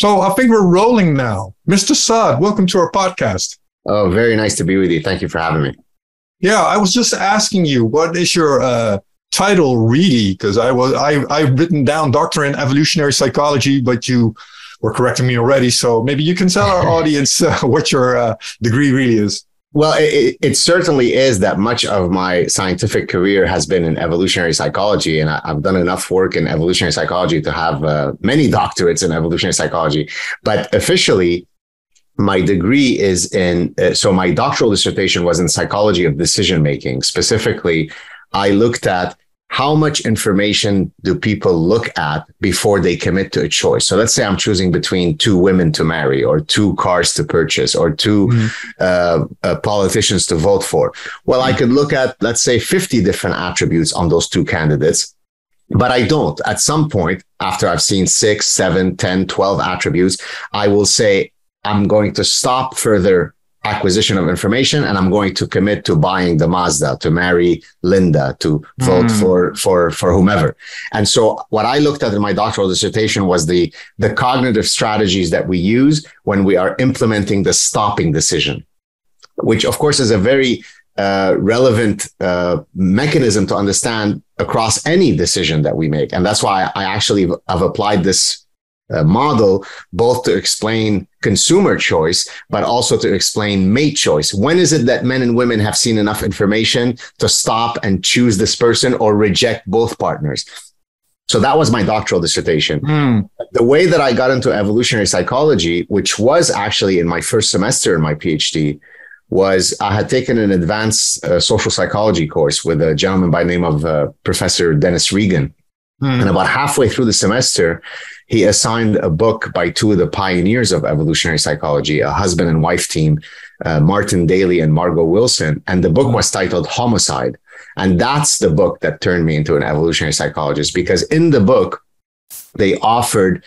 So I think we're rolling now. Mr. Saad, welcome to our podcast. Oh, very nice to be with you. Thank you for having me. Yeah, I was just asking you, what is your uh, title really? Because I was I I've written down doctor in evolutionary psychology, but you were correcting me already. So maybe you can tell our audience uh, what your uh, degree really is. Well, it, it, certainly is that much of my scientific career has been in evolutionary psychology, and I, have done enough work in evolutionary psychology to have uh, many doctorates in evolutionary psychology. But officially, my degree is in, uh, so my doctoral dissertation was in psychology of decision making. Specifically, I looked at how much information do people look at before they commit to a choice? So let's say I'm choosing between two women to marry or two cars to purchase or 2 mm-hmm. uh, uh, politicians to vote for. Well, I could look at, let's say 50 different attributes on those two candidates. But I don't. At some point, after I've seen six, seven, 10, 12 attributes, I will say, I'm going to stop further acquisition of information and I'm going to commit to buying the Mazda, to marry Linda, to vote mm. for, for, for whomever. And so what I looked at in my doctoral dissertation was the, the cognitive strategies that we use when we are implementing the stopping decision, which of course is a very uh, relevant uh, mechanism to understand across any decision that we make. And that's why I actually have applied this uh, model, both to explain consumer choice, but also to explain mate choice. When is it that men and women have seen enough information to stop and choose this person or reject both partners? So that was my doctoral dissertation. Mm. The way that I got into evolutionary psychology, which was actually in my first semester in my PhD, was I had taken an advanced uh, social psychology course with a gentleman by the name of uh, Professor Dennis Regan. Mm. And about halfway through the semester, he assigned a book by two of the pioneers of evolutionary psychology, a husband and wife team, uh, Martin Daly and Margo Wilson. And the book was titled Homicide. And that's the book that turned me into an evolutionary psychologist because in the book, they offered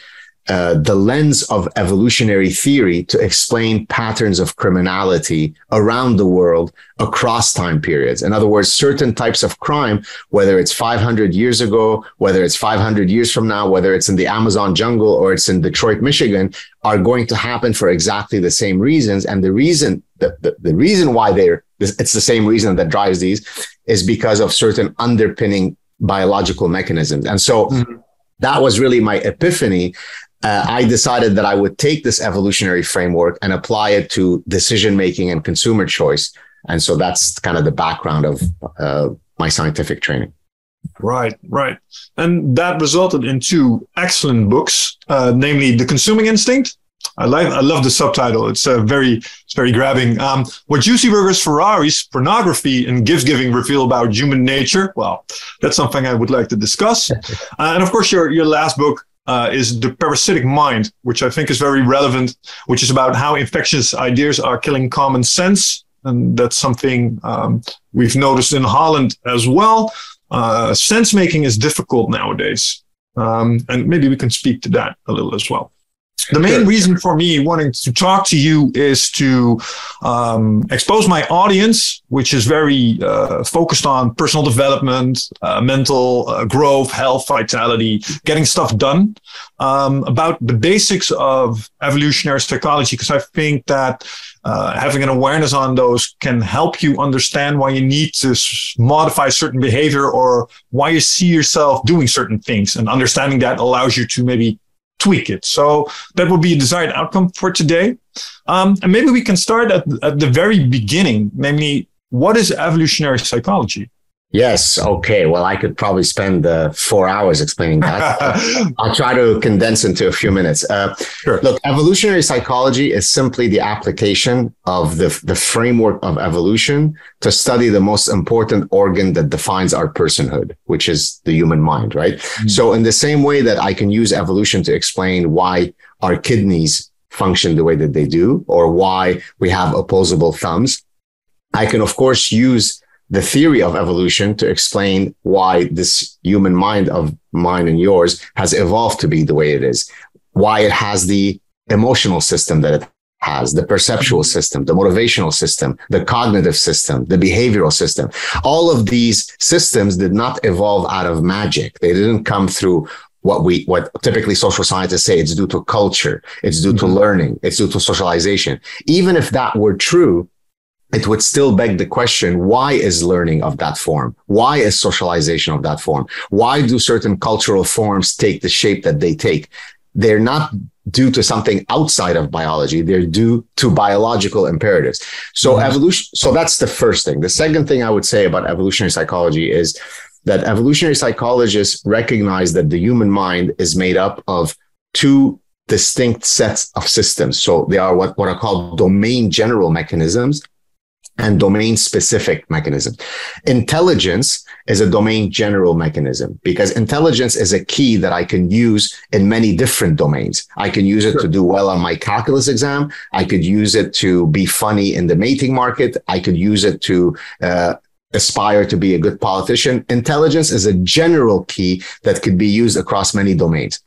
uh, the lens of evolutionary theory to explain patterns of criminality around the world across time periods. In other words, certain types of crime, whether it's 500 years ago, whether it's 500 years from now, whether it's in the Amazon jungle or it's in Detroit, Michigan, are going to happen for exactly the same reasons. And the reason, the, the, the reason why they're, it's the same reason that drives these is because of certain underpinning biological mechanisms. And so mm-hmm. that was really my epiphany uh, I decided that I would take this evolutionary framework and apply it to decision making and consumer choice. And so that's kind of the background of uh, my scientific training. Right, right. And that resulted in two excellent books, uh, namely The Consuming Instinct. I like, I love the subtitle. It's uh, very, it's very grabbing. Um, what Juicy Burgers, Ferraris, pornography, and gift giving reveal about human nature. Well, that's something I would like to discuss. Uh, and of course, your your last book, uh, is the parasitic mind, which I think is very relevant, which is about how infectious ideas are killing common sense. And that's something um, we've noticed in Holland as well. Uh, sense making is difficult nowadays. Um, and maybe we can speak to that a little as well. The main reason for me wanting to talk to you is to um, expose my audience, which is very uh, focused on personal development, uh, mental uh, growth, health, vitality, getting stuff done, um, about the basics of evolutionary psychology, because I think that uh, having an awareness on those can help you understand why you need to modify certain behavior or why you see yourself doing certain things. And understanding that allows you to maybe tweak it. So that would be a desired outcome for today. Um, and maybe we can start at, at the very beginning, namely, what is evolutionary psychology? Yes. Okay. Well, I could probably spend uh, four hours explaining that. I'll try to condense into a few minutes. Uh, sure. Look, evolutionary psychology is simply the application of the, the framework of evolution to study the most important organ that defines our personhood, which is the human mind, right? Mm-hmm. So in the same way that I can use evolution to explain why our kidneys function the way that they do, or why we have opposable thumbs, I can, of course, use the theory of evolution to explain why this human mind of mine and yours has evolved to be the way it is, why it has the emotional system that it has, the perceptual system, the motivational system, the cognitive system, the behavioral system. All of these systems did not evolve out of magic. They didn't come through what we what typically social scientists say it's due to culture it's due mm-hmm. to learning it's due to socialization even if that were true it would still beg the question why is learning of that form? Why is socialization of that form? Why do certain cultural forms take the shape that they take? They're not due to something outside of biology. They're due to biological imperatives. So mm-hmm. evolution so that's the first thing. The second thing i would say about evolutionary psychology is that evolutionary psychologists recognize that the human mind is made up of two distinct sets of systems. So they are what, what are called domain general mechanisms and domain specific mechanisms. Intelligence is a domain general mechanism because intelligence is a key that I can use in many different domains. I can use it sure. to do well on my calculus exam. I could use it to be funny in the mating market. I could use it to uh, aspire to be a good politician. Intelligence is a general key that could be used across many domains.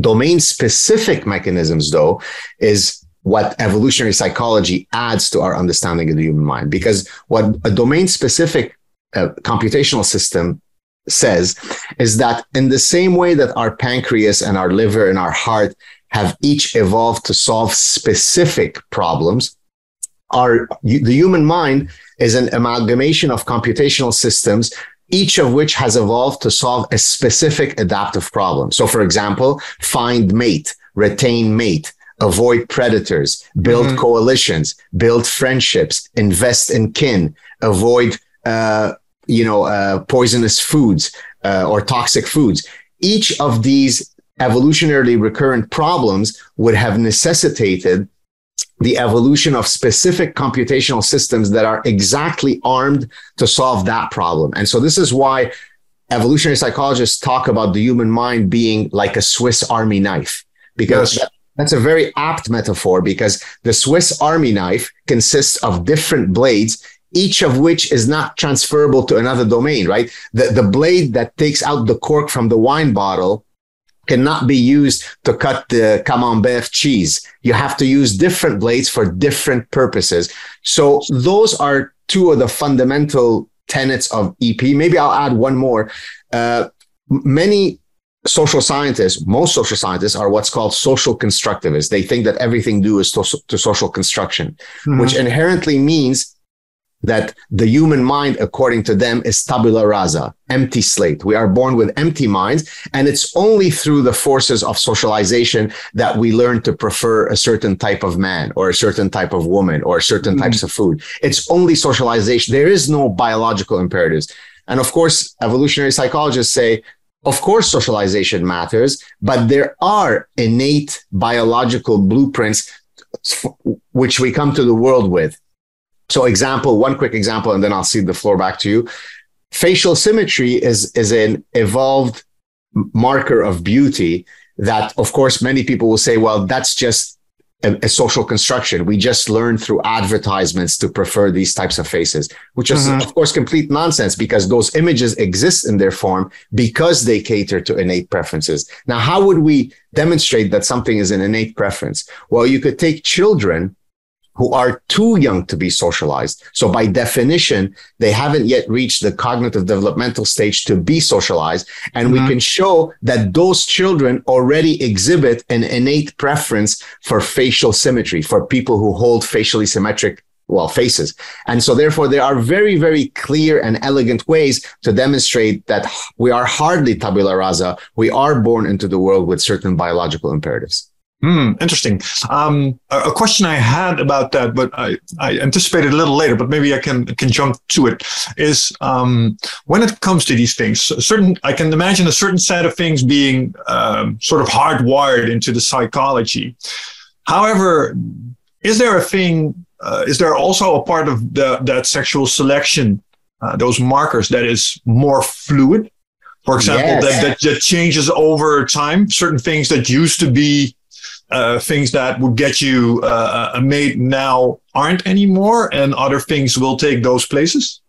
Domain specific mechanisms, though, is what evolutionary psychology adds to our understanding of the human mind. Because what a domain specific uh, computational system says is that in the same way that our pancreas and our liver and our heart have each evolved to solve specific problems, our the human mind is an amalgamation of computational systems each of which has evolved to solve a specific adaptive problem. So, for example, find mate, retain mate, avoid predators, build mm-hmm. coalitions, build friendships, invest in kin, avoid, uh, you know, uh, poisonous foods uh, or toxic foods. Each of these evolutionarily recurrent problems would have necessitated the evolution of specific computational systems that are exactly armed to solve that problem. And so this is why evolutionary psychologists talk about the human mind being like a Swiss army knife, because yes. That's a very apt metaphor because the Swiss army knife consists of different blades each of which is not transferable to another domain, right? The, the blade that takes out the cork from the wine bottle cannot be used to cut the camembert cheese. You have to use different blades for different purposes. So those are two of the fundamental tenets of EP. Maybe I'll add one more. Uh, many social scientists, most social scientists are what's called social constructivists. They think that everything due is to, to social construction, mm-hmm. which inherently means that the human mind, according to them, is tabula rasa, empty slate. We are born with empty minds. And it's only through the forces of socialization that we learn to prefer a certain type of man or a certain type of woman or certain mm. types of food. It's only socialization. There is no biological imperatives. And of course, evolutionary psychologists say, of course, socialization matters, but there are innate biological blueprints which we come to the world with so example, one quick example, and then I'll cede the floor back to you. Facial symmetry is, is an evolved marker of beauty that, of course, many people will say, well, that's just a, a, social construction. We just learn through advertisements to prefer these types of faces, which is, mm-hmm. of course, complete nonsense because those images exist in their form because they cater to innate preferences. Now, how would we demonstrate that something is an innate preference? Well, you could take children who are too young to be socialized. So by definition, they haven't yet reached the cognitive developmental stage to be socialized. And mm-hmm. we can show that those children already exhibit an innate preference for facial symmetry, for people who hold facially symmetric well, faces. And so therefore there are very, very clear and elegant ways to demonstrate that we are hardly tabula rasa. We are born into the world with certain biological imperatives. Hmm, interesting. Um, a, a, question I had about that, but I, I anticipated a little later, but maybe I can can jump to it. Is um, when it comes to these things, certain I can imagine a certain set of things being um, sort of hardwired into the psychology. However, is there a thing? Uh, is there also a part of the, that sexual selection, uh, those markers, that is more fluid? For example, yes. that, that that changes over time. Certain things that used to be uh, things that would get you uh, a mate now aren't anymore, and other things will take those places?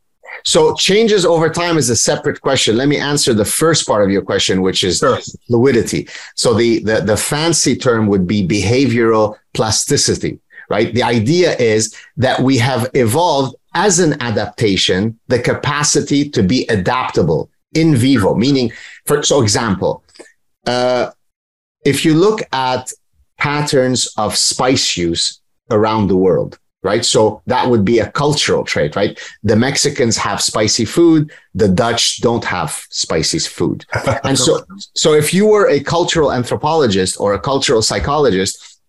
So changes over time is a separate question. Let me answer the first part of your question, which is sure. fluidity. So the, the, the fancy term would be behavioral plasticity, right? The idea is that we have evolved as an adaptation, the capacity to be adaptable in vivo, meaning for, so example, Uh, if you look at patterns of spice use around the world, right? So that would be a cultural trait, right? The Mexicans have spicy food. The Dutch don't have spicy food. And so, so if you were a cultural anthropologist or a cultural psychologist,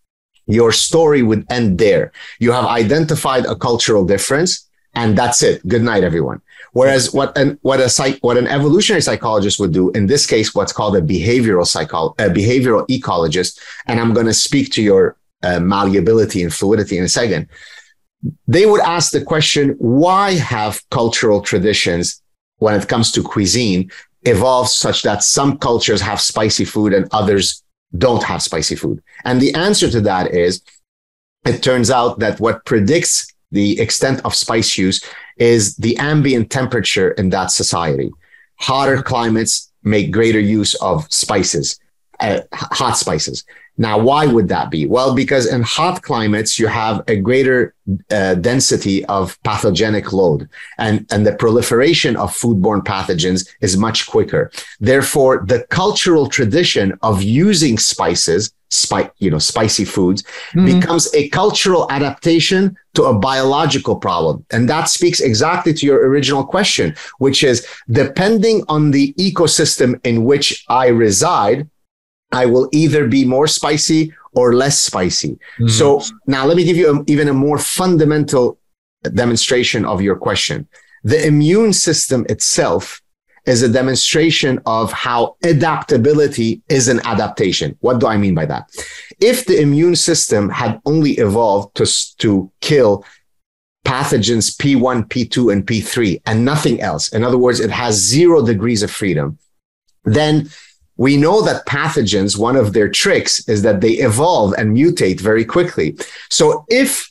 your story would end there. You have identified a cultural difference and that's it. Good night, everyone. Whereas what an what a psych, what an evolutionary psychologist would do in this case, what's called a behavioral psychol a behavioral ecologist, and I'm going to speak to your uh, malleability and fluidity in a second. They would ask the question: Why have cultural traditions, when it comes to cuisine, evolved such that some cultures have spicy food and others don't have spicy food? And the answer to that is, it turns out that what predicts the extent of spice use is the ambient temperature in that society. Hotter climates make greater use of spices, uh, hot spices. Now, why would that be? Well, because in hot climates, you have a greater uh, density of pathogenic load and, and the proliferation of foodborne pathogens is much quicker. Therefore, the cultural tradition of using spices, spice, you know, spicy foods mm-hmm. becomes a cultural adaptation to a biological problem. And that speaks exactly to your original question, which is depending on the ecosystem in which I reside, I will either be more spicy or less spicy. Mm-hmm. So now let me give you a, even a more fundamental demonstration of your question. The immune system itself is a demonstration of how adaptability is an adaptation. What do I mean by that? If the immune system had only evolved to, to kill pathogens P1, P2, and P3 and nothing else, in other words, it has zero degrees of freedom, then we know that pathogens, one of their tricks is that they evolve and mutate very quickly. So if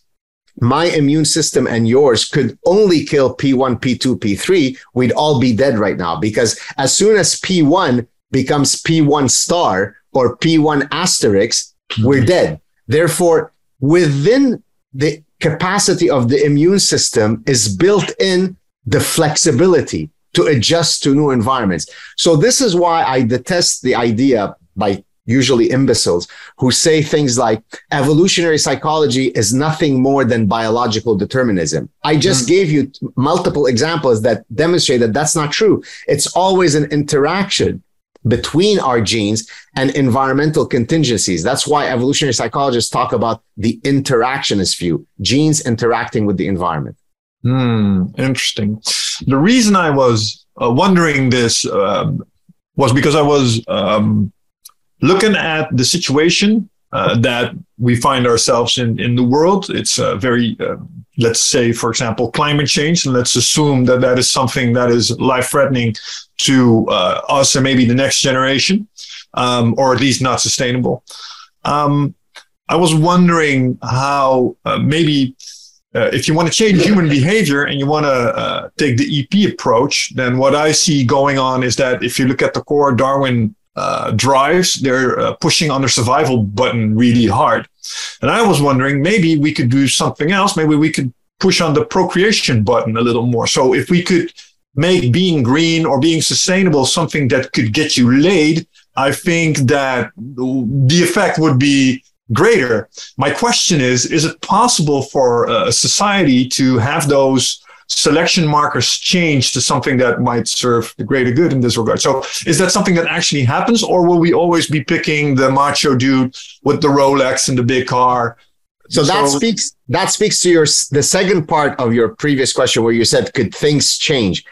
my immune system and yours could only kill P1, P2, P3, we'd all be dead right now because as soon as P1 becomes P1 star or P1 asterisk, we're mm-hmm. dead. Therefore, within the capacity of the immune system is built in the flexibility to adjust to new environments. So this is why I detest the idea by usually imbeciles who say things like evolutionary psychology is nothing more than biological determinism. I just mm. gave you multiple examples that demonstrate that that's not true. It's always an interaction between our genes and environmental contingencies. That's why evolutionary psychologists talk about the interactionist view, genes interacting with the environment. Hmm, interesting. The reason I was uh, wondering this um, was because I was um, looking at the situation uh, that we find ourselves in in the world. It's uh, very, uh, let's say, for example, climate change, and let's assume that that is something that is life threatening to uh, us and maybe the next generation, um, or at least not sustainable. Um, I was wondering how uh, maybe uh, if you want to change human behavior and you want to uh, take the EP approach, then what I see going on is that if you look at the core Darwin uh, drives, they're uh, pushing on the survival button really hard. And I was wondering maybe we could do something else. Maybe we could push on the procreation button a little more. So if we could make being green or being sustainable something that could get you laid, I think that the effect would be greater. My question is, is it possible for a society to have those selection markers change to something that might serve the greater good in this regard? So is that something that actually happens or will we always be picking the macho dude with the Rolex and the big car? So, so that speaks that speaks to your the second part of your previous question where you said could things change?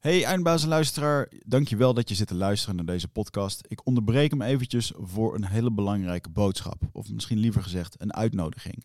Hey eindbaas en luisteraar, dankjewel dat je zit te luisteren naar deze podcast. Ik onderbreek hem eventjes voor een hele belangrijke boodschap. Of misschien liever gezegd een uitnodiging.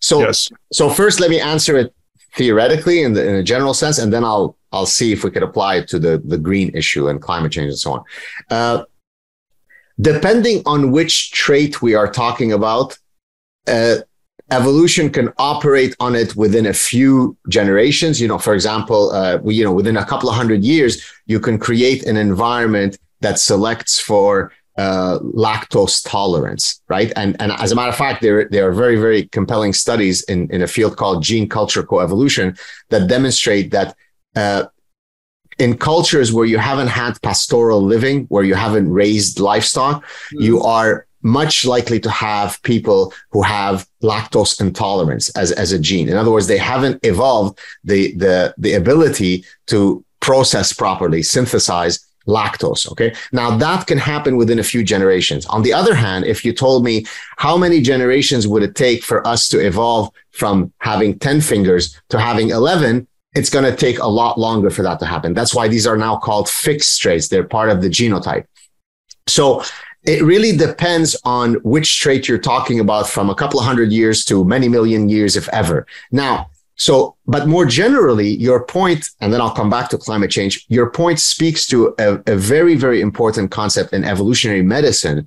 So, yes. so first let me answer it theoretically in, the, in a general sense, and then I'll I'll see if we could apply it to the the green issue and climate change and so on. Uh, depending on which trait we are talking about, uh, evolution can operate on it within a few generations. You know, for example, uh, we, you know, within a couple of hundred years, you can create an environment that selects for uh, lactose tolerance, right? And and as a matter of fact, there there are very very compelling studies in in a field called gene culture coevolution that demonstrate that. Uh, in cultures where you haven't had pastoral living, where you haven't raised livestock, mm. you are much likely to have people who have lactose intolerance as, as a gene. In other words, they haven't evolved the, the, the ability to process properly, synthesize lactose. Okay. Now that can happen within a few generations. On the other hand, if you told me how many generations would it take for us to evolve from having 10 fingers to having 11, it's going to take a lot longer for that to happen. That's why these are now called fixed traits. They're part of the genotype. So it really depends on which trait you're talking about from a couple of hundred years to many million years, if ever. Now, so, but more generally, your point, and then I'll come back to climate change. Your point speaks to a, a very, very important concept in evolutionary medicine,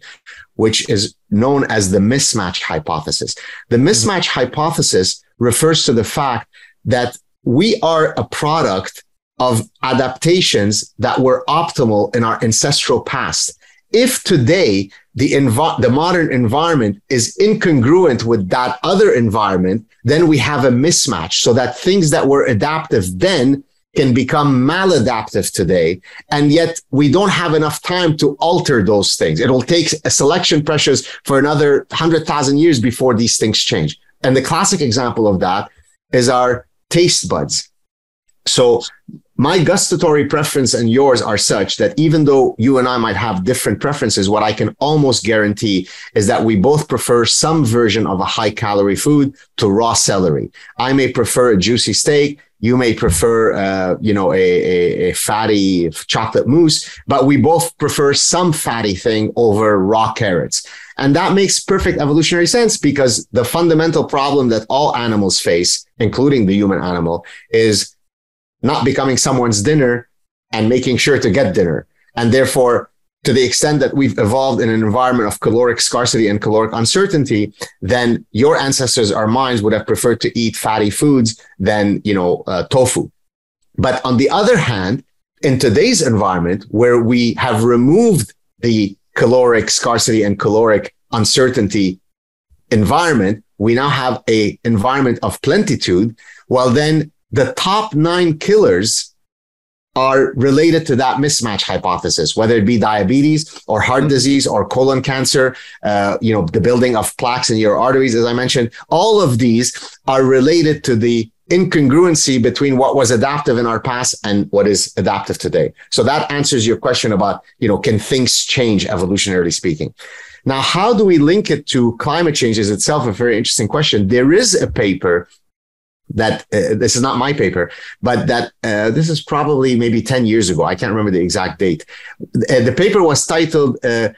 which is known as the mismatch hypothesis. The mm-hmm. mismatch hypothesis refers to the fact that we are a product of adaptations that were optimal in our ancestral past if today the env- the modern environment is incongruent with that other environment, then we have a mismatch so that things that were adaptive then can become maladaptive today. And yet we don't have enough time to alter those things. It'll take selection pressures for another hundred thousand years before these things change. And the classic example of that is our taste buds. So my gustatory preference and yours are such that even though you and I might have different preferences, what I can almost guarantee is that we both prefer some version of a high calorie food to raw celery. I may prefer a juicy steak. You may prefer, uh, you know, a, a, a fatty chocolate mousse, but we both prefer some fatty thing over raw carrots. And that makes perfect evolutionary sense because the fundamental problem that all animals face, including the human animal, is not becoming someone's dinner and making sure to get dinner. And therefore, to the extent that we've evolved in an environment of caloric scarcity and caloric uncertainty, then your ancestors or minds, would have preferred to eat fatty foods than, you know, uh, tofu. But on the other hand, in today's environment where we have removed the caloric scarcity and caloric uncertainty environment, we now have a environment of plentitude. Well, then the top nine killers are related to that mismatch hypothesis, whether it be diabetes or heart mm-hmm. disease or colon cancer, uh, you know, the building of plaques in your arteries, as I mentioned, all of these are related to the incongruency between what was adaptive in our past and what is adaptive today. So that answers your question about, you know, can things change evolutionarily speaking? Now, how do we link it to climate change is itself a very interesting question. There is a paper that uh, this is not my paper, but that uh, this is probably maybe 10 years ago. I can't remember the exact date. Uh, the paper was titled uh,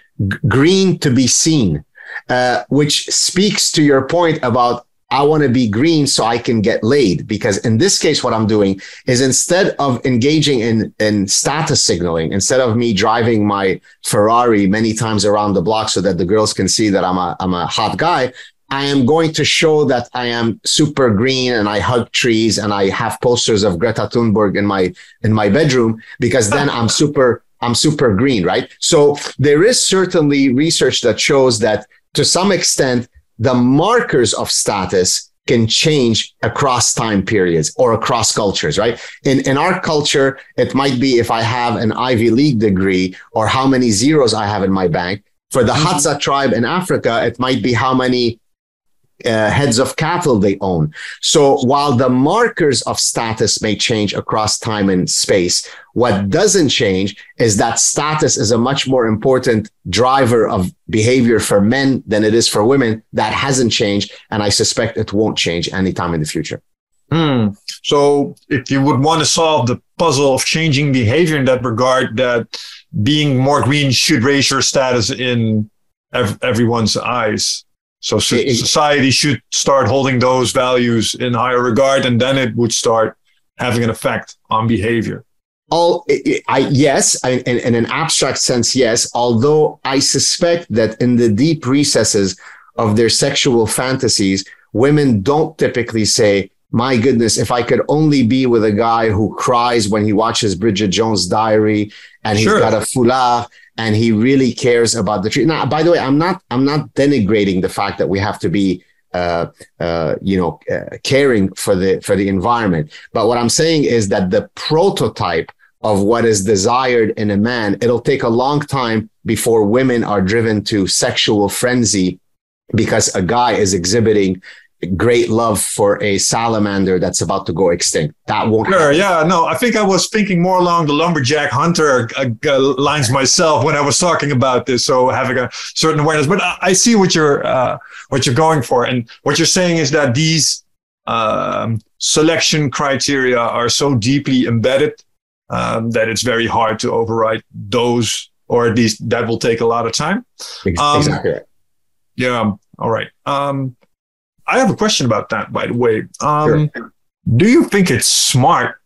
Green to be Seen, uh, which speaks to your point about I want to be green so I can get laid. Because in this case, what I'm doing is instead of engaging in, in status signaling, instead of me driving my Ferrari many times around the block so that the girls can see that I'm a, I'm a hot guy, I am going to show that I am super green and I hug trees and I have posters of Greta Thunberg in my in my bedroom because then I'm super I'm super green, right? So there is certainly research that shows that to some extent the markers of status can change across time periods or across cultures, right? In, in our culture, it might be if I have an Ivy League degree or how many zeros I have in my bank. For the mm-hmm. Hadza tribe in Africa, it might be how many uh, heads of cattle they own. So while the markers of status may change across time and space, what doesn't change is that status is a much more important driver of behavior for men than it is for women. That hasn't changed. And I suspect it won't change anytime in the future. Hmm. So if you would want to solve the puzzle of changing behavior in that regard, that being more green should raise your status in ev- everyone's eyes. So society should start holding those values in higher regard, and then it would start having an effect on behavior. All, I, yes, I, in, in an abstract sense, yes. Although I suspect that in the deep recesses of their sexual fantasies, women don't typically say, my goodness, if I could only be with a guy who cries when he watches Bridget Jones' Diary and he's sure. got a foulard and he really cares about the tree. Now, by the way, I'm not I'm not denigrating the fact that we have to be uh, uh, you know uh, caring for the for the environment, but what I'm saying is that the prototype of what is desired in a man, it'll take a long time before women are driven to sexual frenzy because a guy is exhibiting great love for a salamander that's about to go extinct. That won't. Sure. Happen. Yeah. No, I think I was thinking more along the lumberjack hunter uh, uh, lines myself when I was talking about this. So having a certain awareness, but I, I see what you're uh, what you're going for, and what you're saying is that these um, selection criteria are so deeply embedded um, that it's very hard to override those, or at least that will take a lot of time. Um, exactly. Yeah. All right. Um, I have a question about that, by the way. Um, sure. Do you think it's smart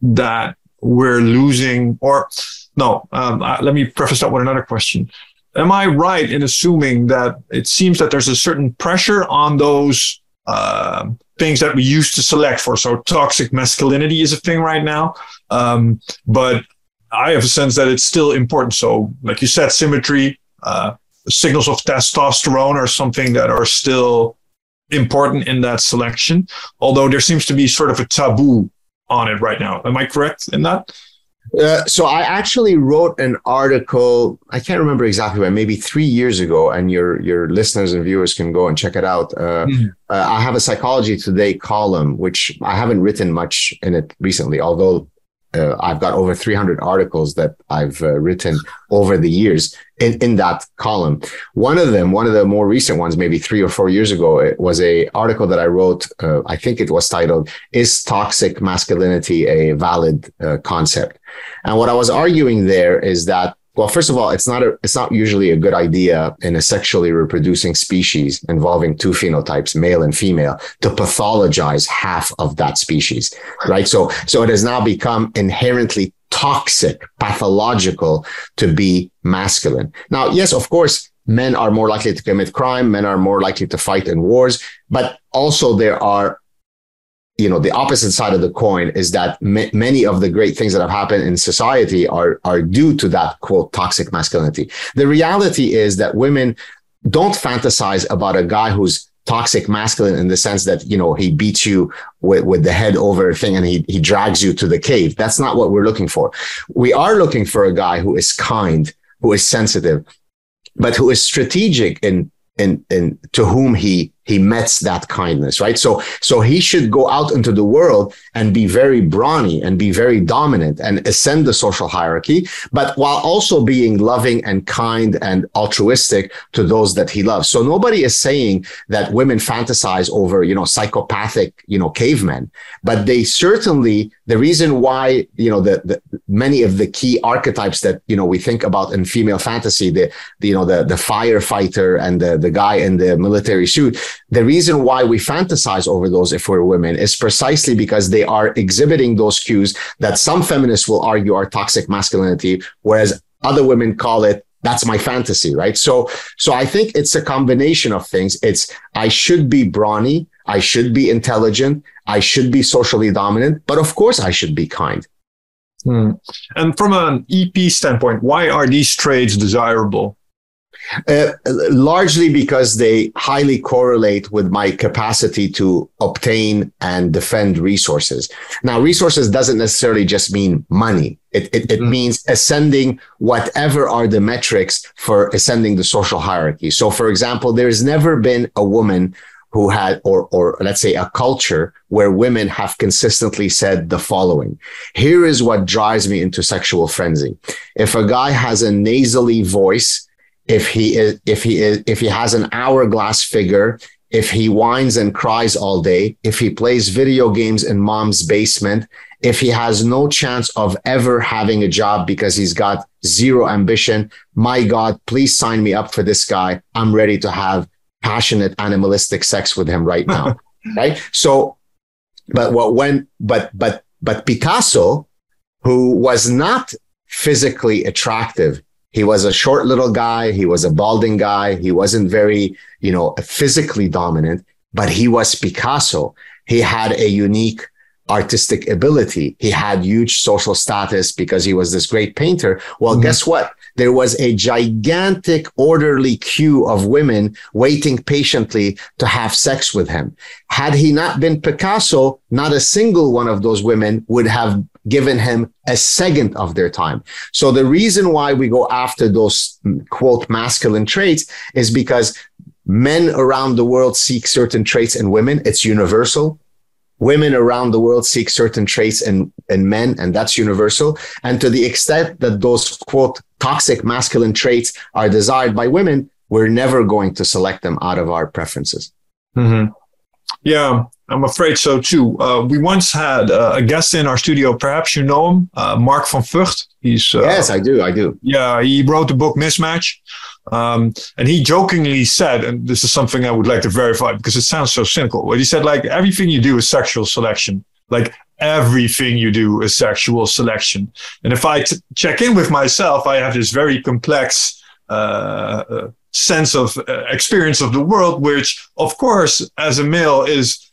that we're losing, or no? Um, uh, let me preface that with another question. Am I right in assuming that it seems that there's a certain pressure on those uh, things that we used to select for? So toxic masculinity is a thing right now, um, but I have a sense that it's still important. So, like you said, symmetry, uh, signals of testosterone are something that are still important in that selection, although there seems to be sort of a taboo on it right now. Am I correct in that? Uh, so I actually wrote an article. I can't remember exactly when, maybe three years ago, and your your listeners and viewers can go and check it out. Uh, mm-hmm. uh, I have a Psychology Today column, which I haven't written much in it recently, although uh, I've got over 300 articles that I've uh, written over the years in, in that column. One of them, one of the more recent ones, maybe three or four years ago, it was a article that I wrote. Uh, I think it was titled "Is Toxic Masculinity a Valid uh, Concept?" And what I was arguing there is that well, first of all, it's not a, it's not usually a good idea in a sexually reproducing species involving two phenotypes, male and female, to pathologize half of that species, right? So, so it has now become inherently toxic, pathological to be masculine. Now, yes, of course, men are more likely to commit crime. Men are more likely to fight in wars, but also there are you know the opposite side of the coin is that many of the great things that have happened in society are are due to that quote toxic masculinity. The reality is that women don't fantasize about a guy who's toxic masculine in the sense that you know he beats you with, with the head over thing and he, he drags you to the cave. That's not what we're looking for. We are looking for a guy who is kind who is sensitive but who is strategic in in in to whom he he meets that kindness, right? So, so he should go out into the world and be very brawny and be very dominant and ascend the social hierarchy, but while also being loving and kind and altruistic to those that he loves. So nobody is saying that women fantasize over, you know, psychopathic, you know, cavemen, but they certainly, the reason why, you know, the, the many of the key archetypes that, you know, we think about in female fantasy, the, the you know, the, the firefighter and the, the guy in the military suit, the reason why we fantasize over those if we're women is precisely because they are exhibiting those cues that some feminists will argue are toxic masculinity, whereas other women call it that's my fantasy, right? So, so I think it's a combination of things. It's I should be brawny, I should be intelligent, I should be socially dominant, but of course I should be kind. Hmm. And from an EP standpoint, why are these traits desirable? Uh, largely because they highly correlate with my capacity to obtain and defend resources. Now, resources doesn't necessarily just mean money. It, it, it mm. means ascending whatever are the metrics for ascending the social hierarchy. So, for example, there's never been a woman who had, or, or let's say a culture where women have consistently said the following. Here is what drives me into sexual frenzy. If a guy has a nasally voice, if he is if he is if he has an hourglass figure if he whines and cries all day if he plays video games in mom's basement if he has no chance of ever having a job because he's got zero ambition my god please sign me up for this guy. I'm ready to have passionate animalistic sex with him right now right? So but what when but but but picasso who was not physically attractive he was a short little guy. He was a balding guy. He wasn't very, you know, physically dominant, but he was Picasso. He had a unique artistic ability. He had huge social status because he was this great painter. Well, mm-hmm. guess what? There was a gigantic orderly queue of women waiting patiently to have sex with him. Had he not been Picasso, not a single one of those women would have given him a second of their time. So the reason why we go after those quote masculine traits is because men around the world seek certain traits in women. It's universal. Women around the world seek certain traits in, in men, and that's universal. And to the extent that those quote toxic masculine traits are desired by women, we're never going to select them out of our preferences. Mm-hmm. Yeah, I'm afraid so too. Uh, we once had uh, a guest in our studio. Perhaps you know him, uh, Mark van Vugt. He's uh, yes, I do. I do. Yeah, he wrote the book Mismatch, um, and he jokingly said, and this is something I would like to verify because it sounds so cynical. But he said, like everything you do is sexual selection. Like everything you do is sexual selection. And if I t- check in with myself, I have this very complex uh, uh, sense of experience of the world, which, of course, as a male, is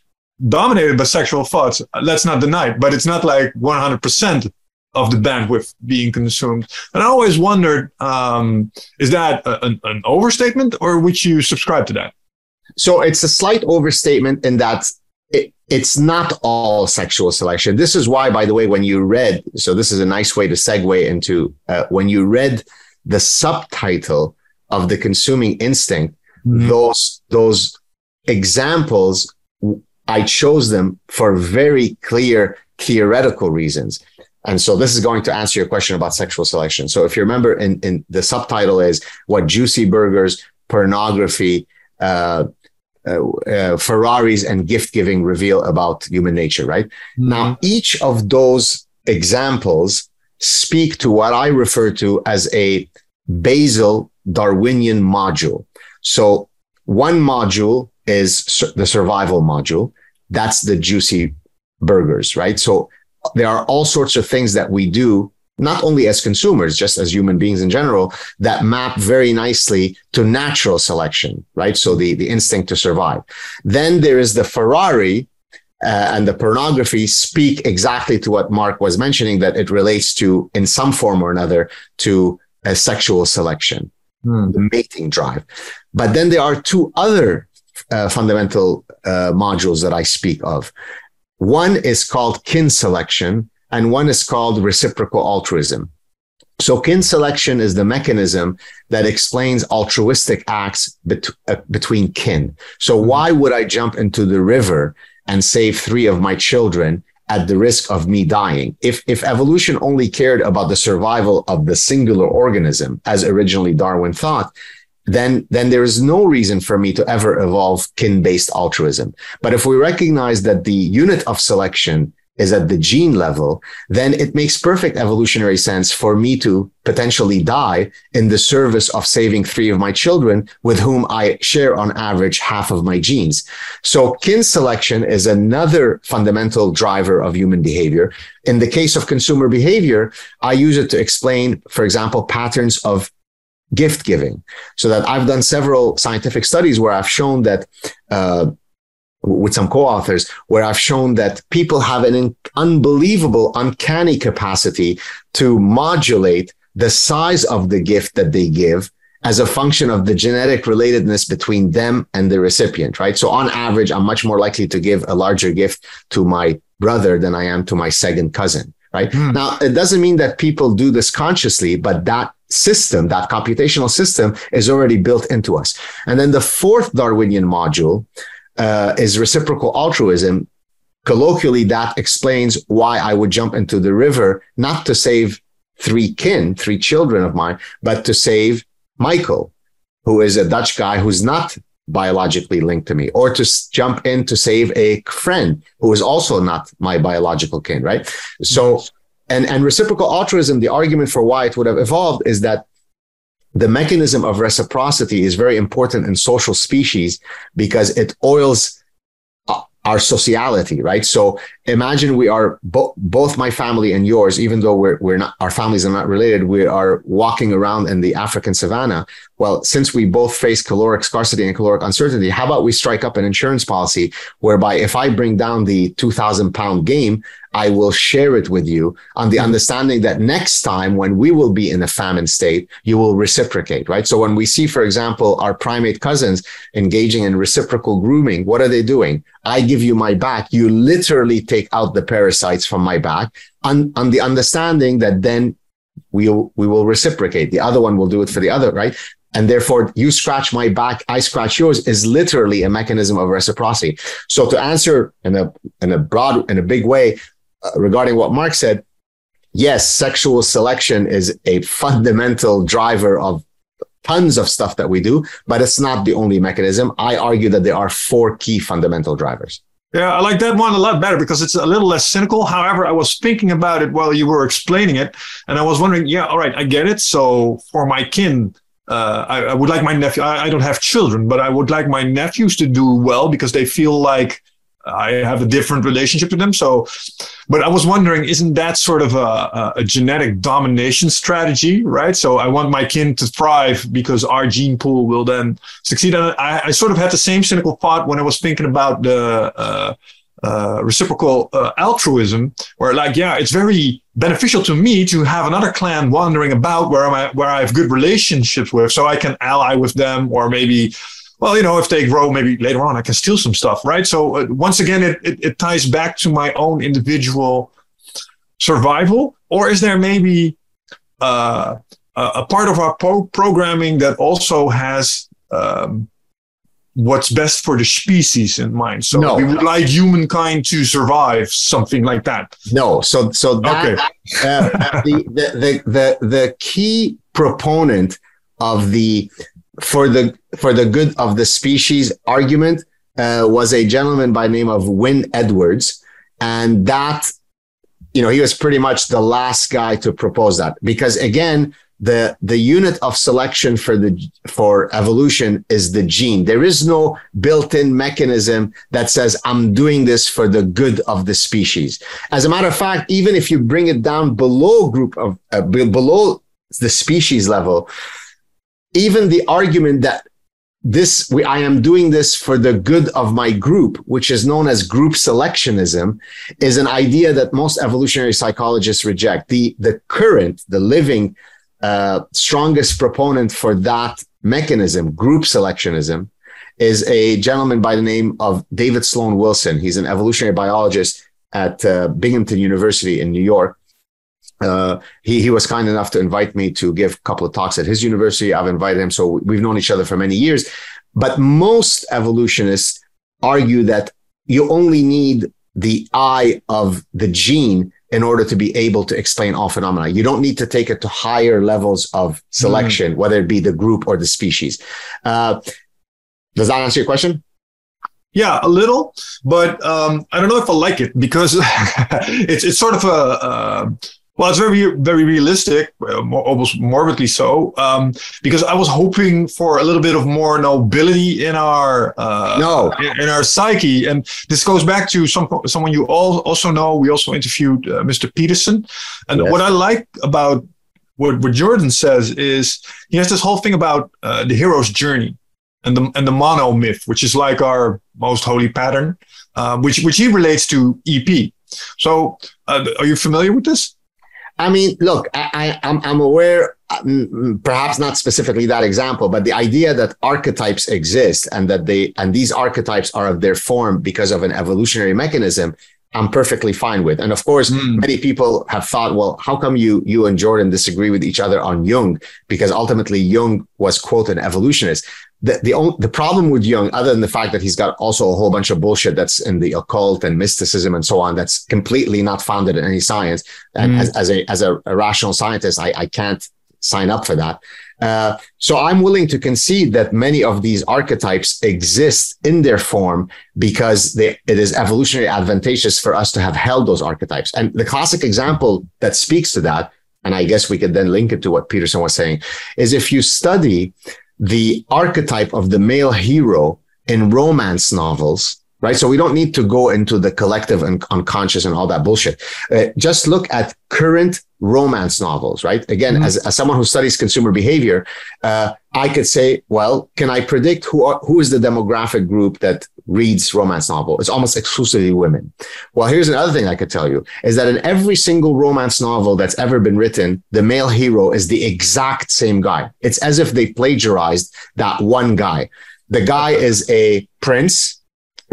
dominated by sexual thoughts. Let's not deny it, but it's not like 100% of the bandwidth being consumed. And I always wondered, um, is that a, an, an overstatement or would you subscribe to that? So it's a slight overstatement in that it, it's not all sexual selection. This is why, by the way, when you read, so this is a nice way to segue into uh, when you read the subtitle of the consuming instinct, mm-hmm. those, those examples I chose them for very clear theoretical reasons. And so this is going to answer your question about sexual selection. So if you remember in, in the subtitle is what juicy burgers, pornography, uh, uh, uh, Ferraris and gift giving reveal about human nature, right? Mm-hmm. Now, each of those examples speak to what I refer to as a basal Darwinian module. So one module is the survival module. That's the juicy burgers, right? So there are all sorts of things that we do, not only as consumers, just as human beings in general, that map very nicely to natural selection, right? So the, the instinct to survive. Then there is the Ferrari, uh, and the pornography speak exactly to what Mark was mentioning that it relates to in some form or another to a sexual selection, hmm. the mating drive. But then there are two other uh, fundamental uh, modules that I speak of. One is called kin selection, and one is called reciprocal altruism. So, kin selection is the mechanism that explains altruistic acts bet- uh, between kin. So, mm-hmm. why would I jump into the river and save three of my children at the risk of me dying? If, if evolution only cared about the survival of the singular organism, as originally Darwin thought, then then there is no reason for me to ever evolve kin-based altruism. But if we recognize that the unit of selection is at the gene level, then it makes perfect evolutionary sense for me to potentially die in the service of saving three of my children with whom I share on average half of my genes. So kin selection is another fundamental driver of human behavior. In the case of consumer behavior, I use it to explain, for example, patterns of gift giving. So that I've done several scientific studies where I've shown that, uh, with some co-authors, where I've shown that people have an unbelievable, uncanny capacity to modulate the size of the gift that they give as a function of the genetic relatedness between them and the recipient, right? So on average, I'm much more likely to give a larger gift to my brother than I am to my second cousin, right? Mm. Now, it doesn't mean that people do this consciously, but that system, that computational system is already built into us. And then the fourth Darwinian module uh, is reciprocal altruism. Colloquially, that explains why I would jump into the river, not to save three kin, three children of mine, but to save Michael, who is a Dutch guy who's not biologically linked to me, or to jump in to save a friend who is also not my biological kin, right? So, and, and reciprocal altruism, the argument for why it would have evolved is that the mechanism of reciprocity is very important in social species because it oils uh, our sociality, right? So imagine we are bo- both my family and yours, even though we're, we're not, our families are not related, we are walking around in the African savannah. Well, since we both face caloric scarcity and caloric uncertainty, how about we strike up an insurance policy whereby if I bring down the 2000 pound game, I will share it with you on the mm-hmm. understanding that next time when we will be in a famine state, you will reciprocate, right? So when we see, for example, our primate cousins engaging in reciprocal grooming, what are they doing? I give you my back. You literally take out the parasites from my back on, on the understanding that then we we will reciprocate. The other one will do it for the other, right? And therefore, you scratch my back, I scratch yours is literally a mechanism of reciprocity. So to answer in a, in a broad, in a big way, uh, regarding what Mark said, yes, sexual selection is a fundamental driver of tons of stuff that we do, but it's not the only mechanism. I argue that there are four key fundamental drivers. Yeah, I like that one a lot better because it's a little less cynical. However, I was thinking about it while you were explaining it, and I was wondering, yeah, all right, I get it. So for my kin, uh, I, I, would like my nephew. I, I, don't have children, but I would like my nephews to do well because they feel like I have a different relationship to them. So, but I was wondering, isn't that sort of a, a, genetic domination strategy, right? So I want my kin to thrive because our gene pool will then succeed. And I, I sort of had the same cynical thought when I was thinking about the uh, uh, reciprocal uh, altruism, where like, yeah, it's very beneficial to me to have another clan wandering about where I where I have good relationships with, so I can ally with them, or maybe well, you know, if they grow, maybe later on I can steal some stuff, right? So uh, once again, it, it, it ties back to my own individual survival, or is there maybe uh, a part of our pro- programming that also has um, what's best for the species in mind. So no. we would like humankind to survive, something like that. No. So so that okay. uh, the, the, the the the key proponent of the for the for the good of the species argument uh, was a gentleman by name of Wynne-Edwards, and that you know he was pretty much the last guy to propose that. Because again the the unit of selection for the for evolution is the gene. There is no built-in mechanism that says i'm doing this for the good of the species. As a matter of fact even if you bring it down below group of uh, below the species level even the argument that this we, i am doing this for the good of my group which is known as group selectionism is an idea that most evolutionary psychologists reject. The the current the living uh, strongest proponent for that mechanism group selectionism is a gentleman by the name of david sloan wilson. He's an evolutionary biologist at uh, binghamton university in new york uh, he he was kind enough to invite me to give a couple of talks at his university. I've invited him, so we've known each other for many years. But most evolutionists argue that you only need the eye of the gene in order to be able to explain all phenomena. You don't need to take it to higher levels of selection, mm. whether it be the group or the species. Uh, does that answer your question? Yeah, a little, but um, I don't know if I like it because it's it's sort of a, a well, it's very, very realistic, uh, almost morbidly so, um, because I was hoping for a little bit of more nobility in our uh, no in, our psyche, and this goes back to some someone you all also know. We also interviewed uh, Mr. Peterson, and yes. what I like about what, what Jordan says is he has this whole thing about uh, the hero's journey and the and the mono myth, which is like our most holy pattern, uh, which which he relates to EP. So, uh, are you familiar with this? I mean, look, I, I, am I'm, I'm aware. perhaps not specifically that example, but the idea that archetypes exist and that they and these archetypes are of their form because of an evolutionary mechanism, I'm perfectly fine with. And of course, mm. many people have thought, well, how come you you and Jordan disagree with each other on Jung? Because ultimately Jung was quote an evolutionist. The the only, the problem with Jung, other than the fact that he's got also a whole bunch of bullshit that's in the occult and mysticism and so on, that's completely not founded in any science. And mm. as, as a as a, a rational scientist, I, I can't sign up for that. Uh, so I'm willing to concede that many of these archetypes exist in their form because they, it is evolutionary advantageous for us to have held those archetypes. And the classic example that speaks to that, and I guess we could then link it to what Peterson was saying, is if you study the archetype of the male hero in romance novels, right? So we don't need to go into the collective and unconscious and all that bullshit. Uh, just look at current romance novels, right? Again, mm-hmm. as, as someone who studies consumer behavior, uh, I could say, well, can I predict who are, who is the demographic group that reads romance novel? It's almost exclusively women. Well, here's another thing I could tell you is that in every single romance novel that's ever been written, the male hero is the exact same guy. It's as if they plagiarized that one guy. The guy is a prince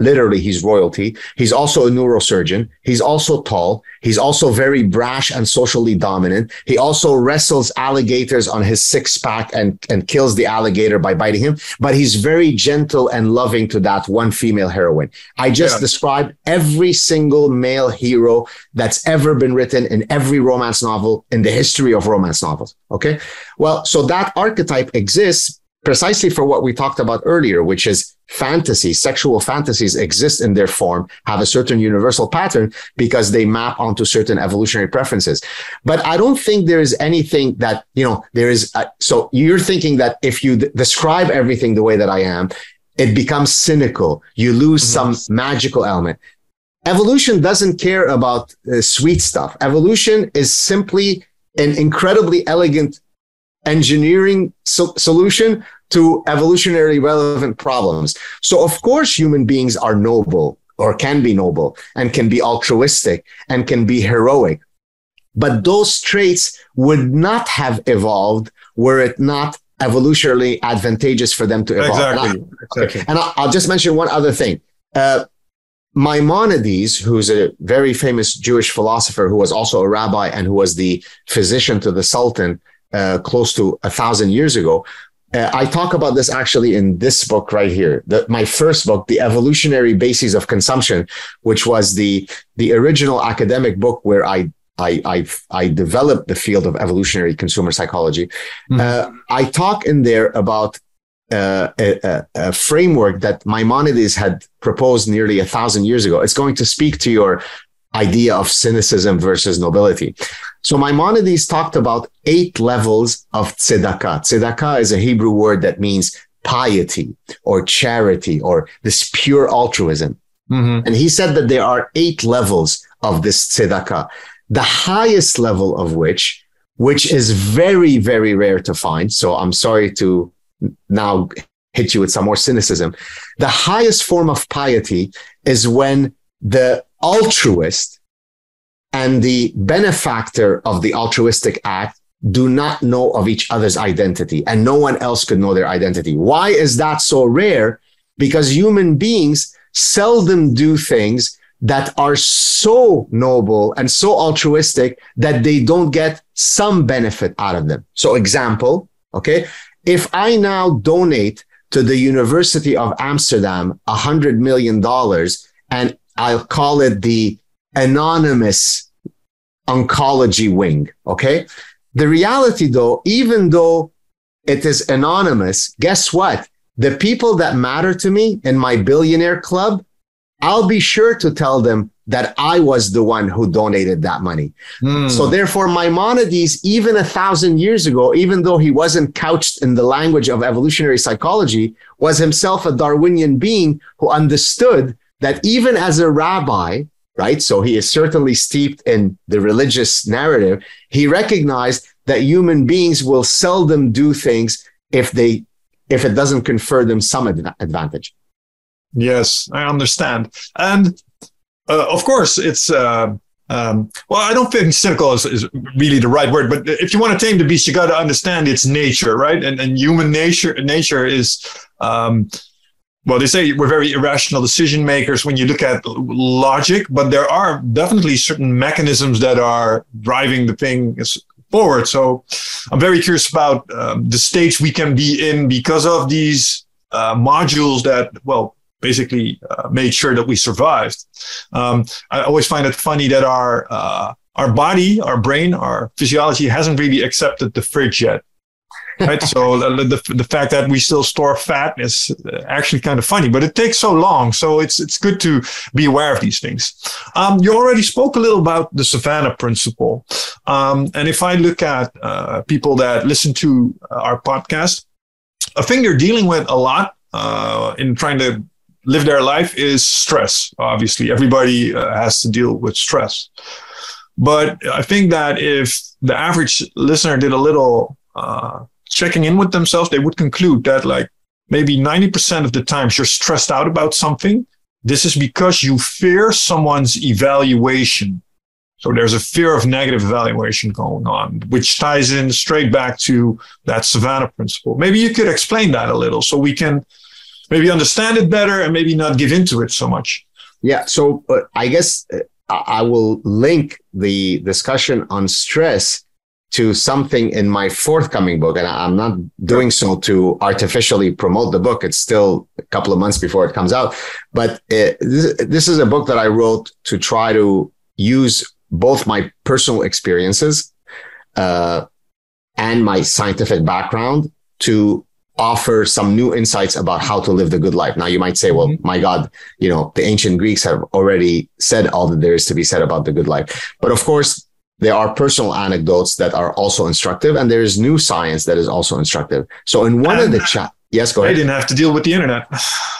Literally, he's royalty. He's also a neurosurgeon. He's also tall. He's also very brash and socially dominant. He also wrestles alligators on his six pack and, and kills the alligator by biting him. But he's very gentle and loving to that one female heroine. I just yeah. described every single male hero that's ever been written in every romance novel in the history of romance novels. Okay. Well, so that archetype exists precisely for what we talked about earlier, which is fantasies, sexual fantasies exist in their form, have a certain universal pattern because they map onto certain evolutionary preferences. But I don't think there is anything that, you know, there is. A, so you're thinking that if you d- describe everything the way that I am, it becomes cynical. You lose mm-hmm. some magical element. Evolution doesn't care about uh, sweet stuff. Evolution is simply an incredibly elegant engineering so- solution to evolutionary relevant problems. So of course, human beings are noble or can be noble and can be altruistic and can be heroic. But those traits would not have evolved were it not evolutionarily advantageous for them to evolve. Exactly. Exactly. and I'll, I'll, just mention one other thing. Uh, Maimonides, who's a very famous Jewish philosopher who was also a rabbi and who was the physician to the Sultan, uh, close to a thousand years ago. Uh, I talk about this actually in this book right here, the, my first book, The Evolutionary Bases of Consumption, which was the, the original academic book where I I, I, I developed the field of evolutionary consumer psychology. Mm-hmm. Uh, I talk in there about uh, a, a, framework that Maimonides had proposed nearly a thousand years ago. It's going to speak to your idea of cynicism versus nobility. So Maimonides talked about eight levels of tzedakah. Tzedakah is a Hebrew word that means piety or charity or this pure altruism. Mm-hmm. And he said that there are eight levels of this tzedakah, the highest level of which, which is very, very rare to find. So I'm sorry to now hit you with some more cynicism. The highest form of piety is when the altruist and the benefactor of the altruistic act do not know of each other's identity and no one else could know their identity. Why is that so rare? Because human beings seldom do things that are so noble and so altruistic that they don't get some benefit out of them. So example, okay. If I now donate to the University of Amsterdam a hundred million dollars and I'll call it the anonymous oncology wing. Okay. The reality though, even though it is anonymous, guess what? The people that matter to me in my billionaire club, I'll be sure to tell them that I was the one who donated that money. Mm. So therefore, Maimonides, even a thousand years ago, even though he wasn't couched in the language of evolutionary psychology, was himself a Darwinian being who understood that even as a rabbi, right? So he is certainly steeped in the religious narrative. He recognized that human beings will seldom do things if they, if it doesn't confer them some advantage. Yes, I understand. And uh, of course, it's, uh, um, well, I don't think cynical is, is, really the right word, but if you want to tame the beast, you got to understand its nature, right? And, and human nature nature is, um, well, they say we're very irrational decision makers when you look at logic, but there are definitely certain mechanisms that are driving the thing forward. So I'm very curious about um, the stage we can be in because of these uh, modules that, well, basically uh, made sure that we survived. Um, I always find it funny that our uh, our body, our brain, our physiology hasn't really accepted the fridge yet. Right. so the, the, the fact that we still store fat is uh, actually kind of funny, but it takes so long. So it's it's good to be aware of these things. Um, you already spoke a little about the Savannah principle, um, and if I look at uh, people that listen to our podcast, a thing they're dealing with a lot uh, in trying to live their life is stress. Obviously, everybody uh, has to deal with stress. But I think that if the average listener did a little uh, checking in with themselves, they would conclude that like maybe 90% of the times you're stressed out about something. This is because you fear someone's evaluation. So there's a fear of negative evaluation going on, which ties in straight back to that Savannah principle. Maybe you could explain that a little so we can maybe understand it better and maybe not give into it so much. Yeah. So uh, I guess uh, I will link the discussion on stress to something in my forthcoming book. And I'm not doing so to artificially promote the book. It's still a couple of months before it comes out. But it, uh, this, this is a book that I wrote to try to use both my personal experiences uh, and my scientific background to offer some new insights about how to live the good life. Now you might say, well, mm-hmm. my God, you know, the ancient Greeks have already said all that there is to be said about the good life. But of course, there are personal anecdotes that are also instructive and there is new science that is also instructive. So in one and of the chat, yes, go ahead. They didn't have to deal with the internet.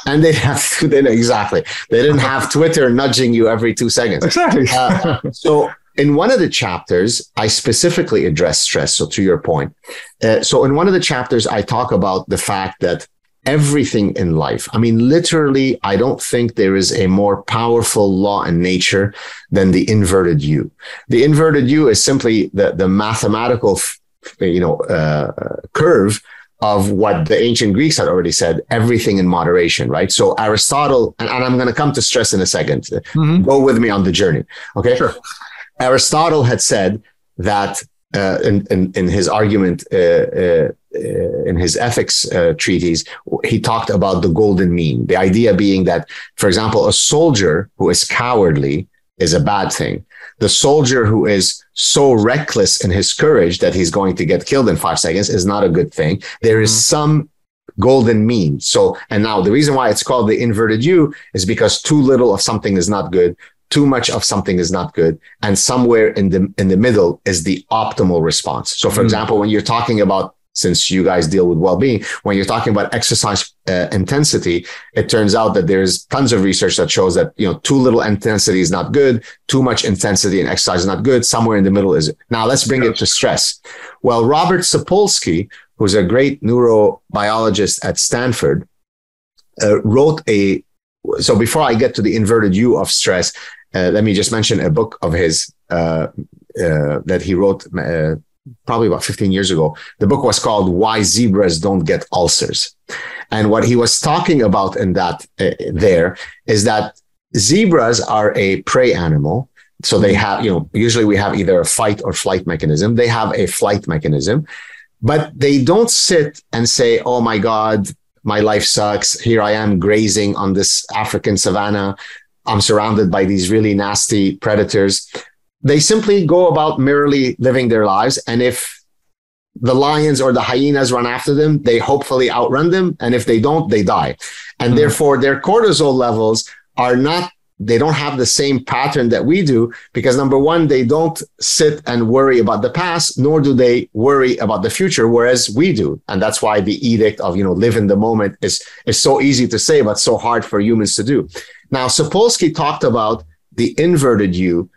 and they have to, they, exactly. They didn't have Twitter nudging you every two seconds. Exactly. uh, so in one of the chapters, I specifically address stress. So to your point, uh, so in one of the chapters, I talk about the fact that everything in life, I mean, literally, I don't think there is a more powerful law in nature than the inverted U. The inverted U is simply the, the mathematical, you know, uh, curve of what the ancient Greeks had already said, everything in moderation, right? So Aristotle, and, and I'm going to come to stress in a 2nd mm-hmm. Go with me on the journey. Okay. Sure. Aristotle had said that uh, in, in, in, his argument uh, uh, in his ethics uh, treatise, he talked about the golden mean. The idea being that, for example, a soldier who is cowardly is a bad thing. The soldier who is so reckless in his courage that he's going to get killed in five seconds is not a good thing. There is mm-hmm. some golden mean. So, and now the reason why it's called the inverted U is because too little of something is not good too much of something is not good and somewhere in the in the middle is the optimal response so for mm. example when you're talking about since you guys deal with well-being. When you're talking about exercise uh, intensity it turns out that there's tons of research that shows that you know too little intensity is not good too much intensity in exercise is not good somewhere in the middle is it now let's bring it to stress. Well robert sapolsky who's a great neurobiologist at stanford uh, wrote a so before i get to the inverted u of stress uh, let me just mention a book of his uh, uh, that he wrote uh, probably about 15 years ago. The book was called Why Zebras Don't Get Ulcers. And what he was talking about in that uh, there is that zebras are a prey animal. So they have, you know, usually we have either a fight or flight mechanism. They have a flight mechanism, but they don't sit and say, Oh my God, my life sucks. Here I am grazing on this African savanna. I'm surrounded by these really nasty predators. They simply go about merely living their lives. And if the lions or the hyenas run after them, they hopefully outrun them. And if they don't, they die. And mm. therefore, their cortisol levels are not they don't have the same pattern that we do because number one, they don't sit and worry about the past, nor do they worry about the future, whereas we do. And that's why the edict of, you know, live in the moment is, is so easy to say, but so hard for humans to do. Now, Sapolsky talked about the inverted U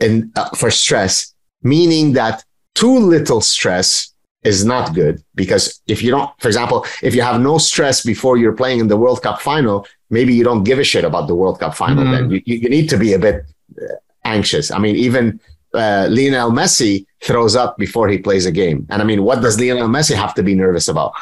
in, uh, for stress, meaning that too little stress is not good because if you don't, for example, if you have no stress before you're playing in the World Cup final, maybe you don't give a shit about the World Cup final. Mm-hmm. Then you, you need to be a bit anxious. I mean, even uh, Lionel Messi throws up before he plays a game. And I mean, what does Lionel Messi have to be nervous about?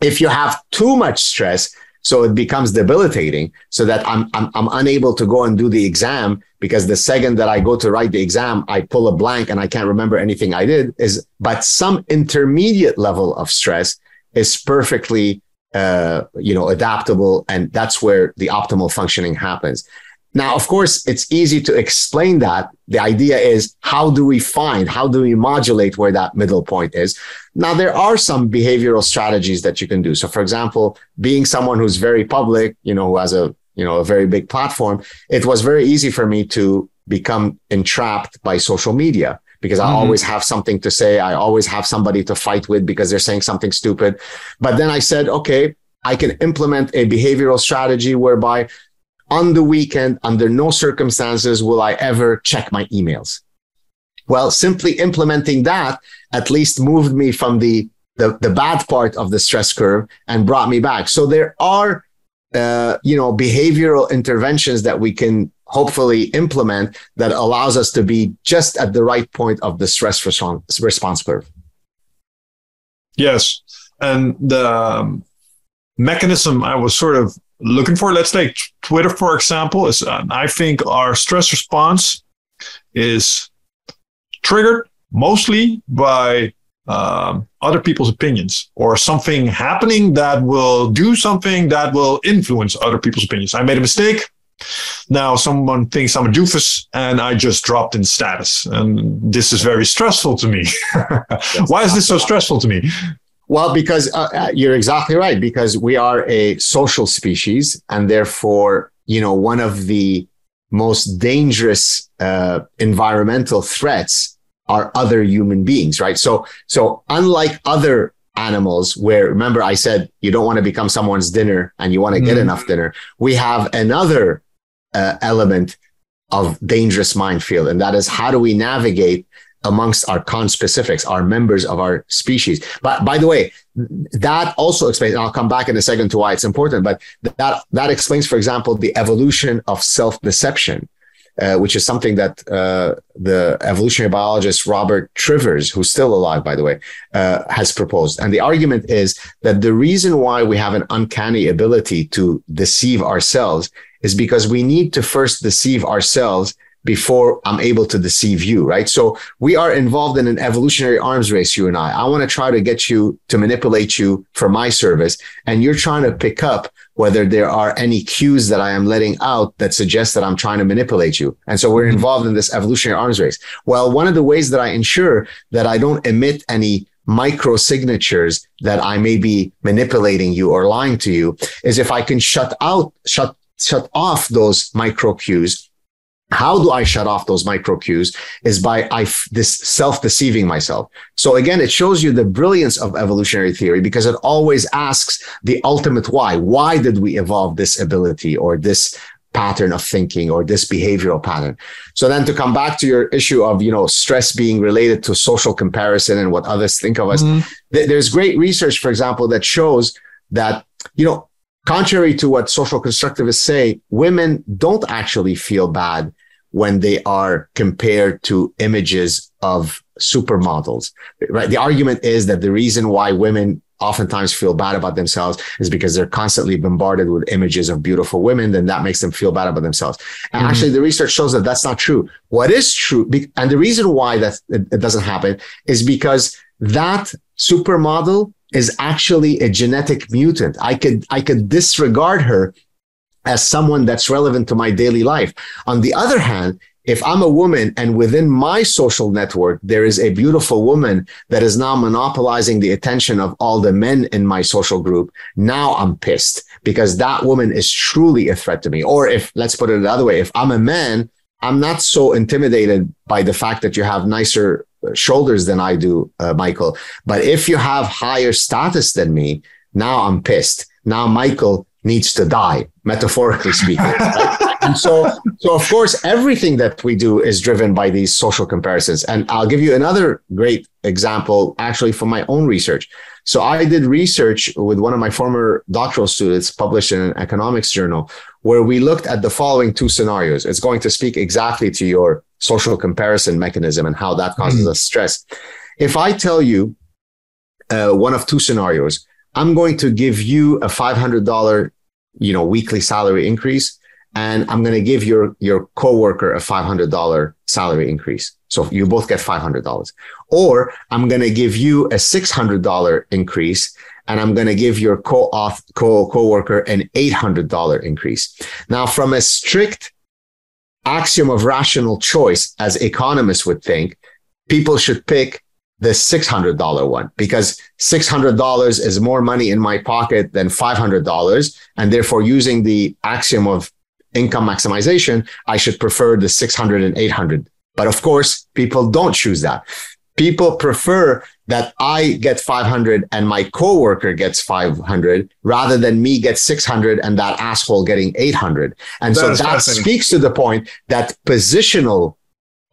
If you have too much stress, so it becomes debilitating so that I'm, I'm, I'm unable to go and do the exam because the second that I go to write the exam, I pull a blank and I can't remember anything I did is, but some intermediate level of stress is perfectly, uh, you know, adaptable. And that's where the optimal functioning happens. Now, of course, it's easy to explain that. The idea is how do we find, how do we modulate where that middle point is? Now, there are some behavioral strategies that you can do. So, for example, being someone who's very public, you know, who has a, you know, a very big platform, it was very easy for me to become entrapped by social media because I mm-hmm. always have something to say. I always have somebody to fight with because they're saying something stupid. But then I said, okay, I can implement a behavioral strategy whereby on the weekend, under no circumstances will I ever check my emails. Well, simply implementing that at least moved me from the, the, the bad part of the stress curve and brought me back. So there are, uh, you know, behavioral interventions that we can hopefully implement that allows us to be just at the right point of the stress response, response curve. Yes. And the um, mechanism I was sort of looking for. Let's take Twitter, for example. Is uh, I think our stress response is triggered mostly by um, other people's opinions or something happening that will do something that will influence other people's opinions. I made a mistake. Now someone thinks I'm a doofus and I just dropped in status. And this is very stressful to me. Why is this so stressful to me? Well, because uh, uh, you're exactly right, because we are a social species, and therefore, you know, one of the most dangerous uh, environmental threats are other human beings, right? So, so unlike other animals, where remember I said you don't want to become someone's dinner and you want to get mm. enough dinner, we have another uh, element of dangerous minefield, and that is how do we navigate amongst our conspecifics, our members of our species. But by the way, that also explains, I'll come back in a second to why it's important, but that, that explains, for example, the evolution of self-deception. Uh, which is something that uh, the evolutionary biologist Robert Trivers, who's still alive, by the way, uh, has proposed. And the argument is that the reason why we have an uncanny ability to deceive ourselves is because we need to first deceive ourselves before I'm able to deceive you, right? So we are involved in an evolutionary arms race, you and I. I want to try to get you to manipulate you for my service. And you're trying to pick up whether there are any cues that I am letting out that suggest that I'm trying to manipulate you. And so we're mm-hmm. involved in this evolutionary arms race. Well, one of the ways that I ensure that I don't emit any micro signatures that I may be manipulating you or lying to you is if I can shut out, shut, shut off those micro cues how do I shut off those micro cues is by I this self-deceiving myself. So again, it shows you the brilliance of evolutionary theory because it always asks the ultimate why. Why did we evolve this ability or this pattern of thinking or this behavioral pattern? So then to come back to your issue of, you know, stress being related to social comparison and what others think of us, mm-hmm. th- there's great research, for example, that shows that, you know, contrary to what social constructivists say, women don't actually feel bad when they are compared to images of supermodels, right? The argument is that the reason why women oftentimes feel bad about themselves is because they're constantly bombarded with images of beautiful women. Then that makes them feel bad about themselves. And mm-hmm. actually the research shows that that's not true. What is true, and the reason why that it doesn't happen is because that supermodel is actually a genetic mutant. I could, I could disregard her as someone that's relevant to my daily life. On the other hand, if I'm a woman and within my social network, there is a beautiful woman that is now monopolizing the attention of all the men in my social group, now I'm pissed because that woman is truly a threat to me. Or if, let's put it another way, if I'm a man, I'm not so intimidated by the fact that you have nicer shoulders than I do, uh, Michael. But if you have higher status than me, now I'm pissed. Now Michael needs to die, metaphorically speaking. And so, so of course, everything that we do is driven by these social comparisons. And I'll give you another great example, actually, from my own research. So I did research with one of my former doctoral students, published in an economics journal, where we looked at the following two scenarios. It's going to speak exactly to your social comparison mechanism and how that causes mm. us stress. If I tell you uh, one of two scenarios, I'm going to give you a $500, you know, weekly salary increase, and I'm going to give your your coworker a $500 salary increase. So you both get $500. Or I'm going to give you a $600 increase and I'm going to give your co-auth, co co-worker an $800 increase. Now, from a strict axiom of rational choice, as economists would think, people should pick the $600 one because $600 is more money in my pocket than $500. And therefore, using the axiom of income maximization, I should prefer the 600 and 800. But of course, people don't choose that. People prefer that I get 500 and my coworker gets 500 rather than me get 600 and that asshole getting 800. And that so that speaks to the point that positional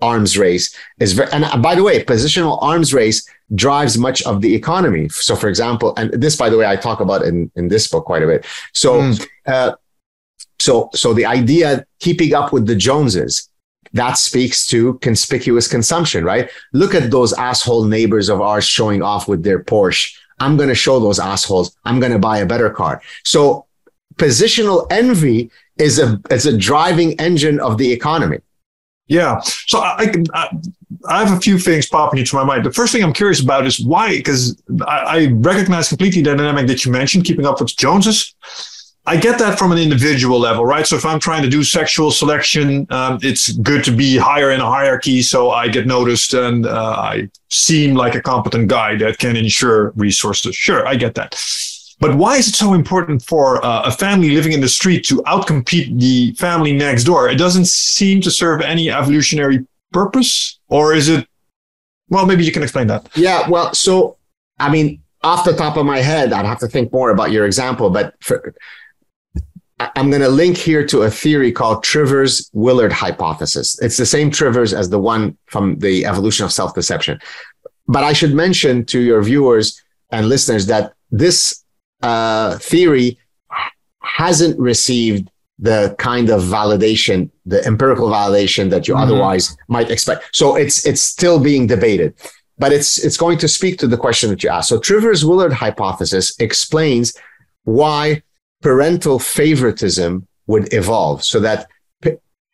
arms race is very, and by the way, positional arms race drives much of the economy. So for example, and this, by the way, I talk about in, in this book quite a bit. So, mm. uh, so, so the idea keeping up with the Joneses, that speaks to conspicuous consumption, right? Look at those asshole neighbors of ours showing off with their Porsche. I'm going to show those assholes. I'm going to buy a better car. So positional envy is a, is a driving engine of the economy. Yeah. So I, I, I have a few things popping into my mind. The first thing I'm curious about is why, because I, I recognize completely the dynamic that you mentioned, keeping up with Joneses. I get that from an individual level, right? So if I'm trying to do sexual selection, um, it's good to be higher in a hierarchy, so I get noticed and uh, I seem like a competent guy that can ensure resources. Sure, I get that. But why is it so important for uh, a family living in the street to outcompete the family next door? It doesn't seem to serve any evolutionary purpose, or is it? Well, maybe you can explain that. Yeah. Well, so I mean, off the top of my head, I'd have to think more about your example, but for, I'm going to link here to a theory called Trivers Willard hypothesis. It's the same Trivers as the one from the evolution of self deception. But I should mention to your viewers and listeners that this uh, theory hasn't received the kind of validation, the empirical validation that you mm-hmm. otherwise might expect. So it's it's still being debated, but it's it's going to speak to the question that you asked. So Trivers Willard hypothesis explains why parental favoritism would evolve so that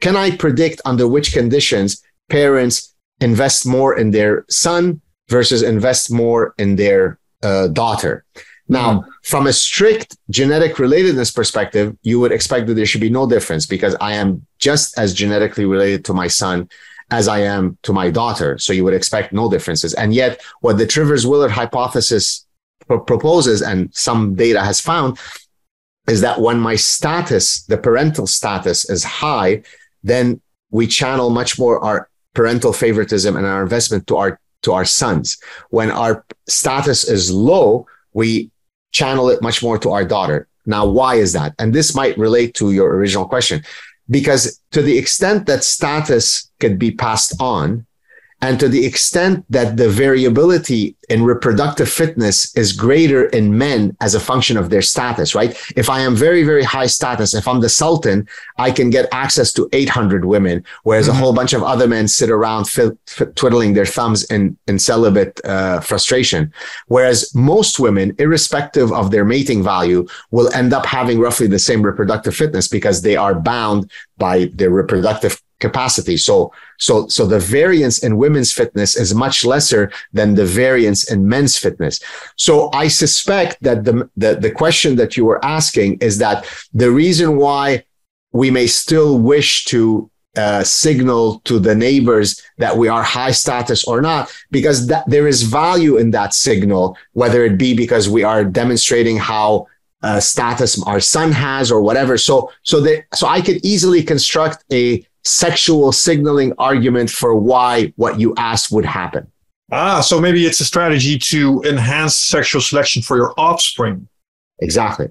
can I predict under which conditions parents invest more in their son versus invest more in their uh, daughter? Now, mm-hmm. from a strict genetic relatedness perspective, you would expect that there should be no difference because I am just as genetically related to my son as I am to my daughter. So you would expect no differences. And yet, what the Trivers Willard hypothesis proposes, and some data has found, is that when my status, the parental status is high, then we channel much more our parental favoritism and our investment to our to our sons. When our status is low, we channel it much more to our daughter. Now, why is that? And this might relate to your original question, because to the extent that status could be passed on, and to the extent that the variability in reproductive fitness is greater in men as a function of their status, right? If I am very, very high status, if I'm the Sultan, I can get access to 800 women, whereas mm-hmm. a whole bunch of other men sit around f- f- twiddling their thumbs in, in celibate uh, frustration. Whereas most women, irrespective of their mating value, will end up having roughly the same reproductive fitness because they are bound by their reproductive capacity. So, so, so the variance in women's fitness is much lesser than the variance in men's fitness. So I suspect that the, the, the question that you were asking is that the reason why we may still wish to uh, signal to the neighbors that we are high status or not, because that, there is value in that signal, whether it be because we are demonstrating how uh, status our son has or whatever. So, so that, so I could easily construct a sexual signaling argument for why what you asked would happen. Ah, so maybe it's a strategy to enhance sexual selection for your offspring. Exactly.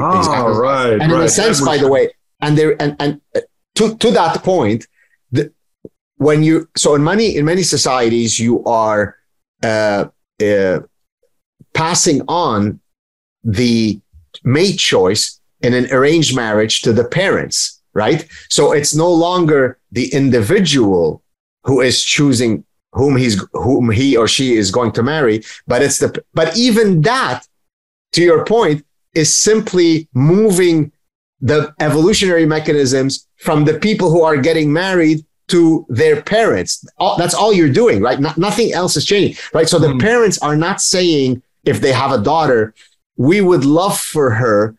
Ah, exactly. right. And right. in a sense, by the way, and there and and uh, to to that point, the, when you so in many in many societies you are uh, uh, passing on the mate choice in an arranged marriage to the parents, right? So it's no longer the individual who is choosing whom he's whom he or she is going to marry, but it's the but even that, to your point, is simply moving the evolutionary mechanisms from the people who are getting married to their parents. All, that's all you're doing, right? No, nothing else is changing, right? So the mm. parents are not saying if they have a daughter, we would love for her.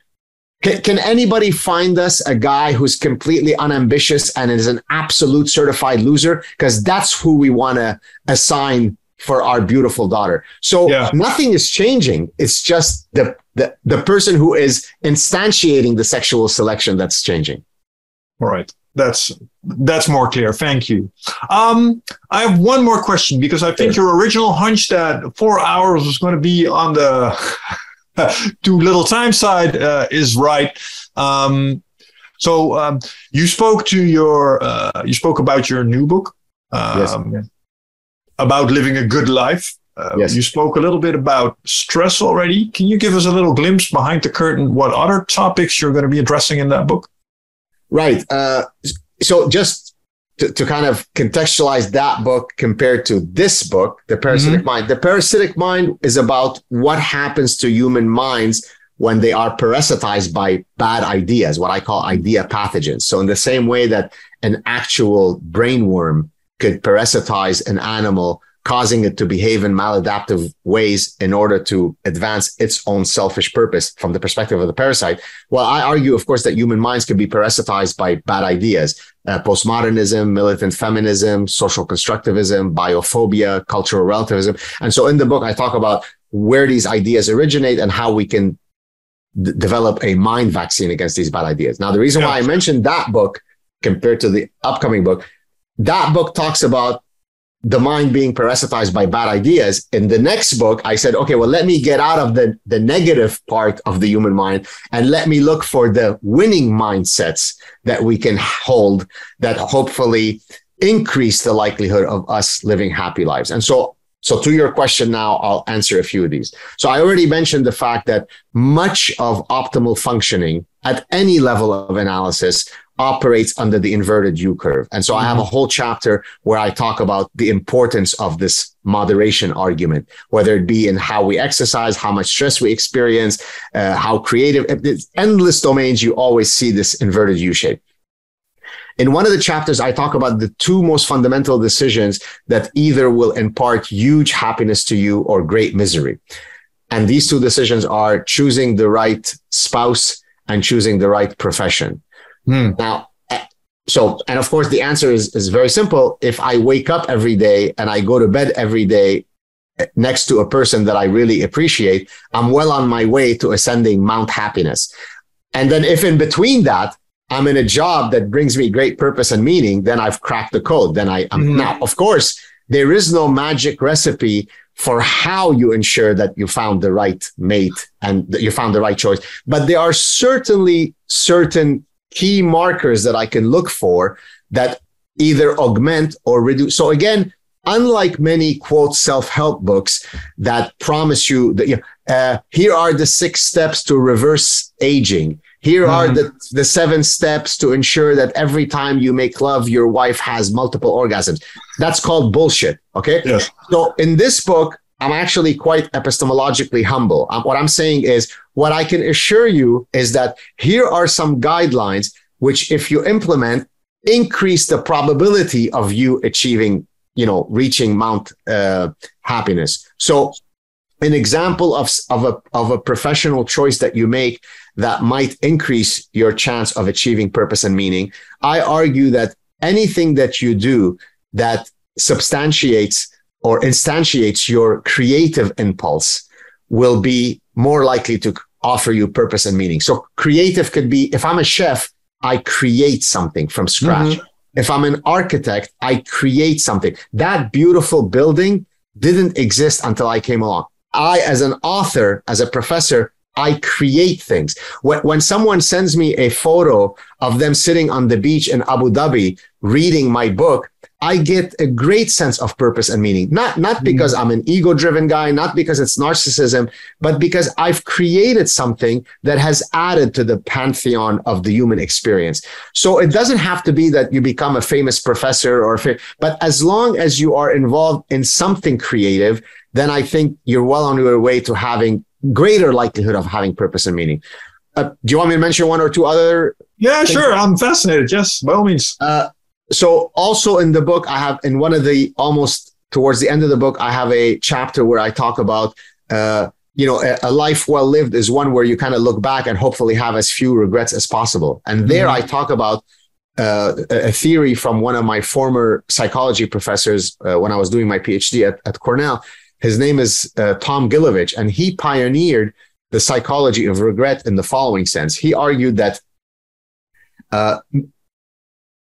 Can, can anybody find us a guy who's completely unambitious and is an absolute certified loser? Because that's who we want to assign for our beautiful daughter. So yeah. nothing is changing. It's just the, the the person who is instantiating the sexual selection that's changing. All right. That's that's more clear. Thank you. Um, I have one more question because I think your original hunch that four hours was going to be on the too little time side uh, is right. Um, so um, you spoke to your uh, you spoke about your new book um, yes. about living a good life. Uh, yes. You spoke a little bit about stress already. Can you give us a little glimpse behind the curtain what other topics you're going to be addressing in that book? Right. Uh, so just to, to, kind of contextualize that book compared to this book, The Parasitic mm-hmm. Mind, the parasitic mind is about what happens to human minds when they are parasitized by bad ideas, what I call idea pathogens. So in the same way that an actual brainworm could parasitize an animal causing it to behave in maladaptive ways in order to advance its own selfish purpose from the perspective of the parasite. Well, I argue, of course, that human minds can be parasitized by bad ideas. Uh, postmodernism, militant feminism, social constructivism, biophobia, cultural relativism. And so in the book, I talk about where these ideas originate and how we can d- develop a mind vaccine against these bad ideas. Now, the reason why I mentioned that book compared to the upcoming book, that book talks about the mind being parasitized by bad ideas. In the next book, I said, okay, well, let me get out of the, the negative part of the human mind and let me look for the winning mindsets that we can hold that hopefully increase the likelihood of us living happy lives. And so, so to your question now, I'll answer a few of these. So I already mentioned the fact that much of optimal functioning at any level of analysis operates under the inverted U curve. And so mm-hmm. I have a mm-hmm. whole chapter where I talk about the importance of this moderation argument, whether it be in how we exercise, how much stress we experience, uh, how creative, it's endless domains. You always see this inverted U shape. In one of the chapters, I talk about the two most fundamental decisions that either will impart huge happiness to you or great misery. And these two decisions are choosing the right spouse and choosing the right profession. Hmm. Now, eh, so, and of course, the answer is, is very simple. If I wake up every day and I go to bed every day eh, next to a person that I really appreciate, I'm well on my way to ascending Mount Happiness. And then if in between that, I'm in a job that brings me great purpose and meaning, then I've cracked the code. Then I am mm-hmm. now, of course, there is no magic recipe for how you ensure that you found the right mate and that you found the right choice. But there are certainly certain key markers that I can look for that either augment or reduce. So again, unlike many quote self-help books that promise you that you know, uh, here are the six steps to reverse aging. Here mm-hmm. are the, the seven steps to ensure that every time you make love, your wife has multiple orgasms. That's called bullshit. Okay. Yes. So in this book, I'm actually quite epistemologically humble. Um, what I'm saying is, what I can assure you is that here are some guidelines which, if you implement, increase the probability of you achieving, you know, reaching Mount uh, happiness. So, an example of of a of a professional choice that you make that might increase your chance of achieving purpose and meaning. I argue that anything that you do that substantiates or instantiates your creative impulse will be more likely to offer you purpose and meaning. So creative could be if I'm a chef, I create something from scratch. Mm-hmm. If I'm an architect, I create something. That beautiful building didn't exist until I came along. I, as an author, as a professor, I create things. When, when someone sends me a photo of them sitting on the beach in Abu Dhabi reading my book, I get a great sense of purpose and meaning. Not not because I'm an ego-driven guy, not because it's narcissism, but because I've created something that has added to the pantheon of the human experience. So it doesn't have to be that you become a famous professor or but as long as you are involved in something creative, then I think you're well on your way to having greater likelihood of having purpose and meaning. Uh, do you want me to mention one or two other? Yeah, things? sure. I'm fascinated. Yes, by all means. Uh, so also in the book, I have in one of the almost towards the end of the book, I have a chapter where I talk about, uh, you know, a, a, life well lived is one where you kind of look back and hopefully have as few regrets as possible. And there mm-hmm. I talk about uh, a theory from one of my former psychology professors uh, when I was doing my PhD at, at Cornell. His name is uh, Tom Gilovich, and he pioneered the psychology of regret in the following sense. He argued that uh,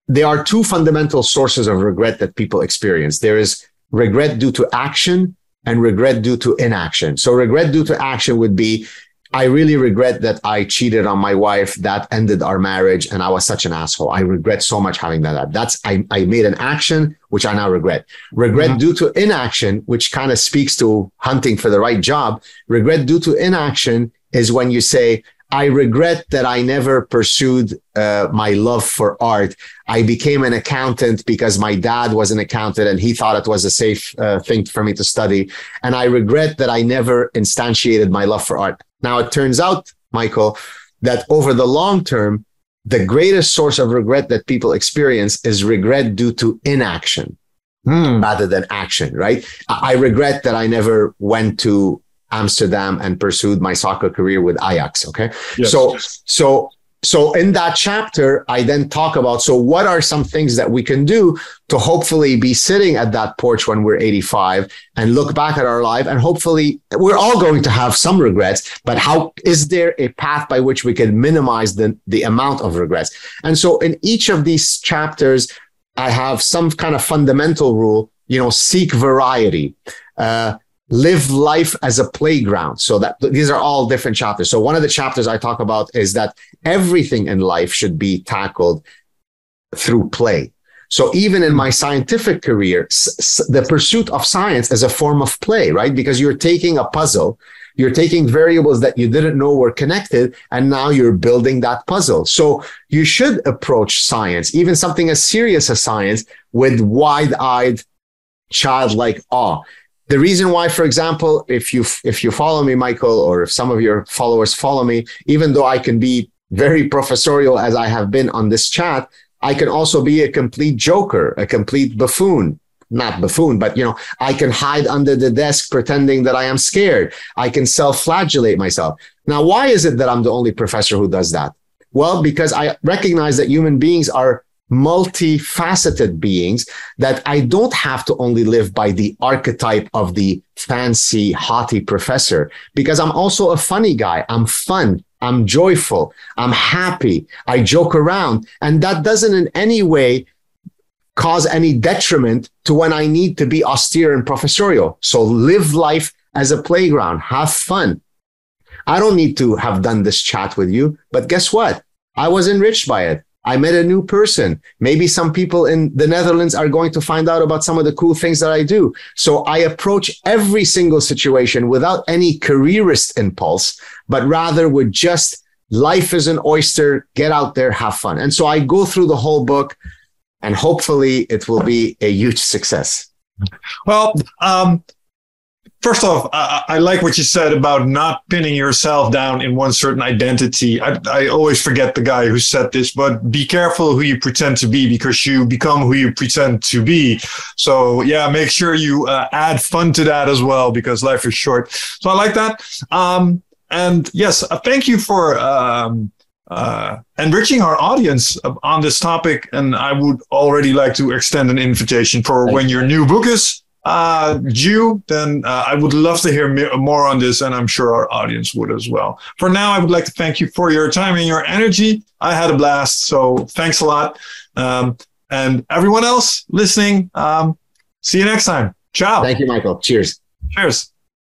there are two fundamental sources of regret that people experience. There is regret due to action and regret due to inaction. So regret due to action would be I really regret that I cheated on my wife. That ended our marriage, and I was such an asshole. I regret so much having that. That's I, I made an action which I now regret. Regret mm-hmm. due to inaction, which kind of speaks to hunting for the right job. Regret due to inaction is when you say, I regret that I never pursued uh, my love for art. I became an accountant because my dad was an accountant and he thought it was a safe uh, thing for me to study. And I regret that I never instantiated my love for art. Now, it turns out, Michael, that over the long term, the greatest source of regret that people experience is regret due to inaction hmm. rather than action, right? I regret that I never went to Amsterdam and pursued my soccer career with Ajax. Okay. Yes. So, so, so in that chapter, I then talk about, so what are some things that we can do to hopefully be sitting at that porch when we're 85 and look back at our life and hopefully we're all going to have some regrets, but how is there a path by which we can minimize the, the amount of regrets? And so in each of these chapters, I have some kind of fundamental rule, you know, seek variety. Uh, live life as a playground. So that these are all different chapters. So one of the chapters I talk about is that everything in life should be tackled through play. So even in my scientific career, s- the pursuit of science is a form of play, right? Because you're taking a puzzle, you're taking variables that you didn't know were connected, and now you're building that puzzle. So you should approach science, even something as serious as science, with wide-eyed, childlike awe the reason why for example if you if you follow me michael or if some of your followers follow me even though i can be very professorial as i have been on this chat i can also be a complete joker a complete buffoon. Not buffoon but you know i can hide under the desk pretending that i am scared. I can self-flagellate myself. Now why is it that i'm the only professor who does that? Well because i recognize that human beings are multifaceted beings that I don't have to only live by the archetype of the fancy, haughty professor because I'm also a funny guy. I'm fun. I'm joyful. I'm happy. I joke around. And that doesn't in any way cause any detriment to when I need to be austere and professorial. So live life as a playground. Have fun. I don't need to have done this chat with you, but guess what? I was enriched by it. I met a new person. Maybe some people in the Netherlands are going to find out about some of the cool things that I do. So I approach every single situation without any careerist impulse, but rather with just life is an oyster, get out there, have fun. And so I go through the whole book and hopefully it will be a huge success. Well, um, First off, I, I, like what you said about not pinning yourself down in one certain identity. I, I always forget the guy who said this, but be careful who you pretend to be because you become who you pretend to be. So yeah, make sure you uh, add fun to that as well because life is short. So I like that. Um, and yes, uh, thank you for um, uh, enriching our audience on this topic. And I would already like to extend an invitation for thank when your new book is uh, due, then uh, I would love to hear more on this, and I'm sure our audience would as well. For now, I would like to thank you for your time and your energy. I had a blast, so thanks a lot. Um, and everyone else listening, um, see you next time. Ciao. Thank you, Michael. Cheers. Cheers.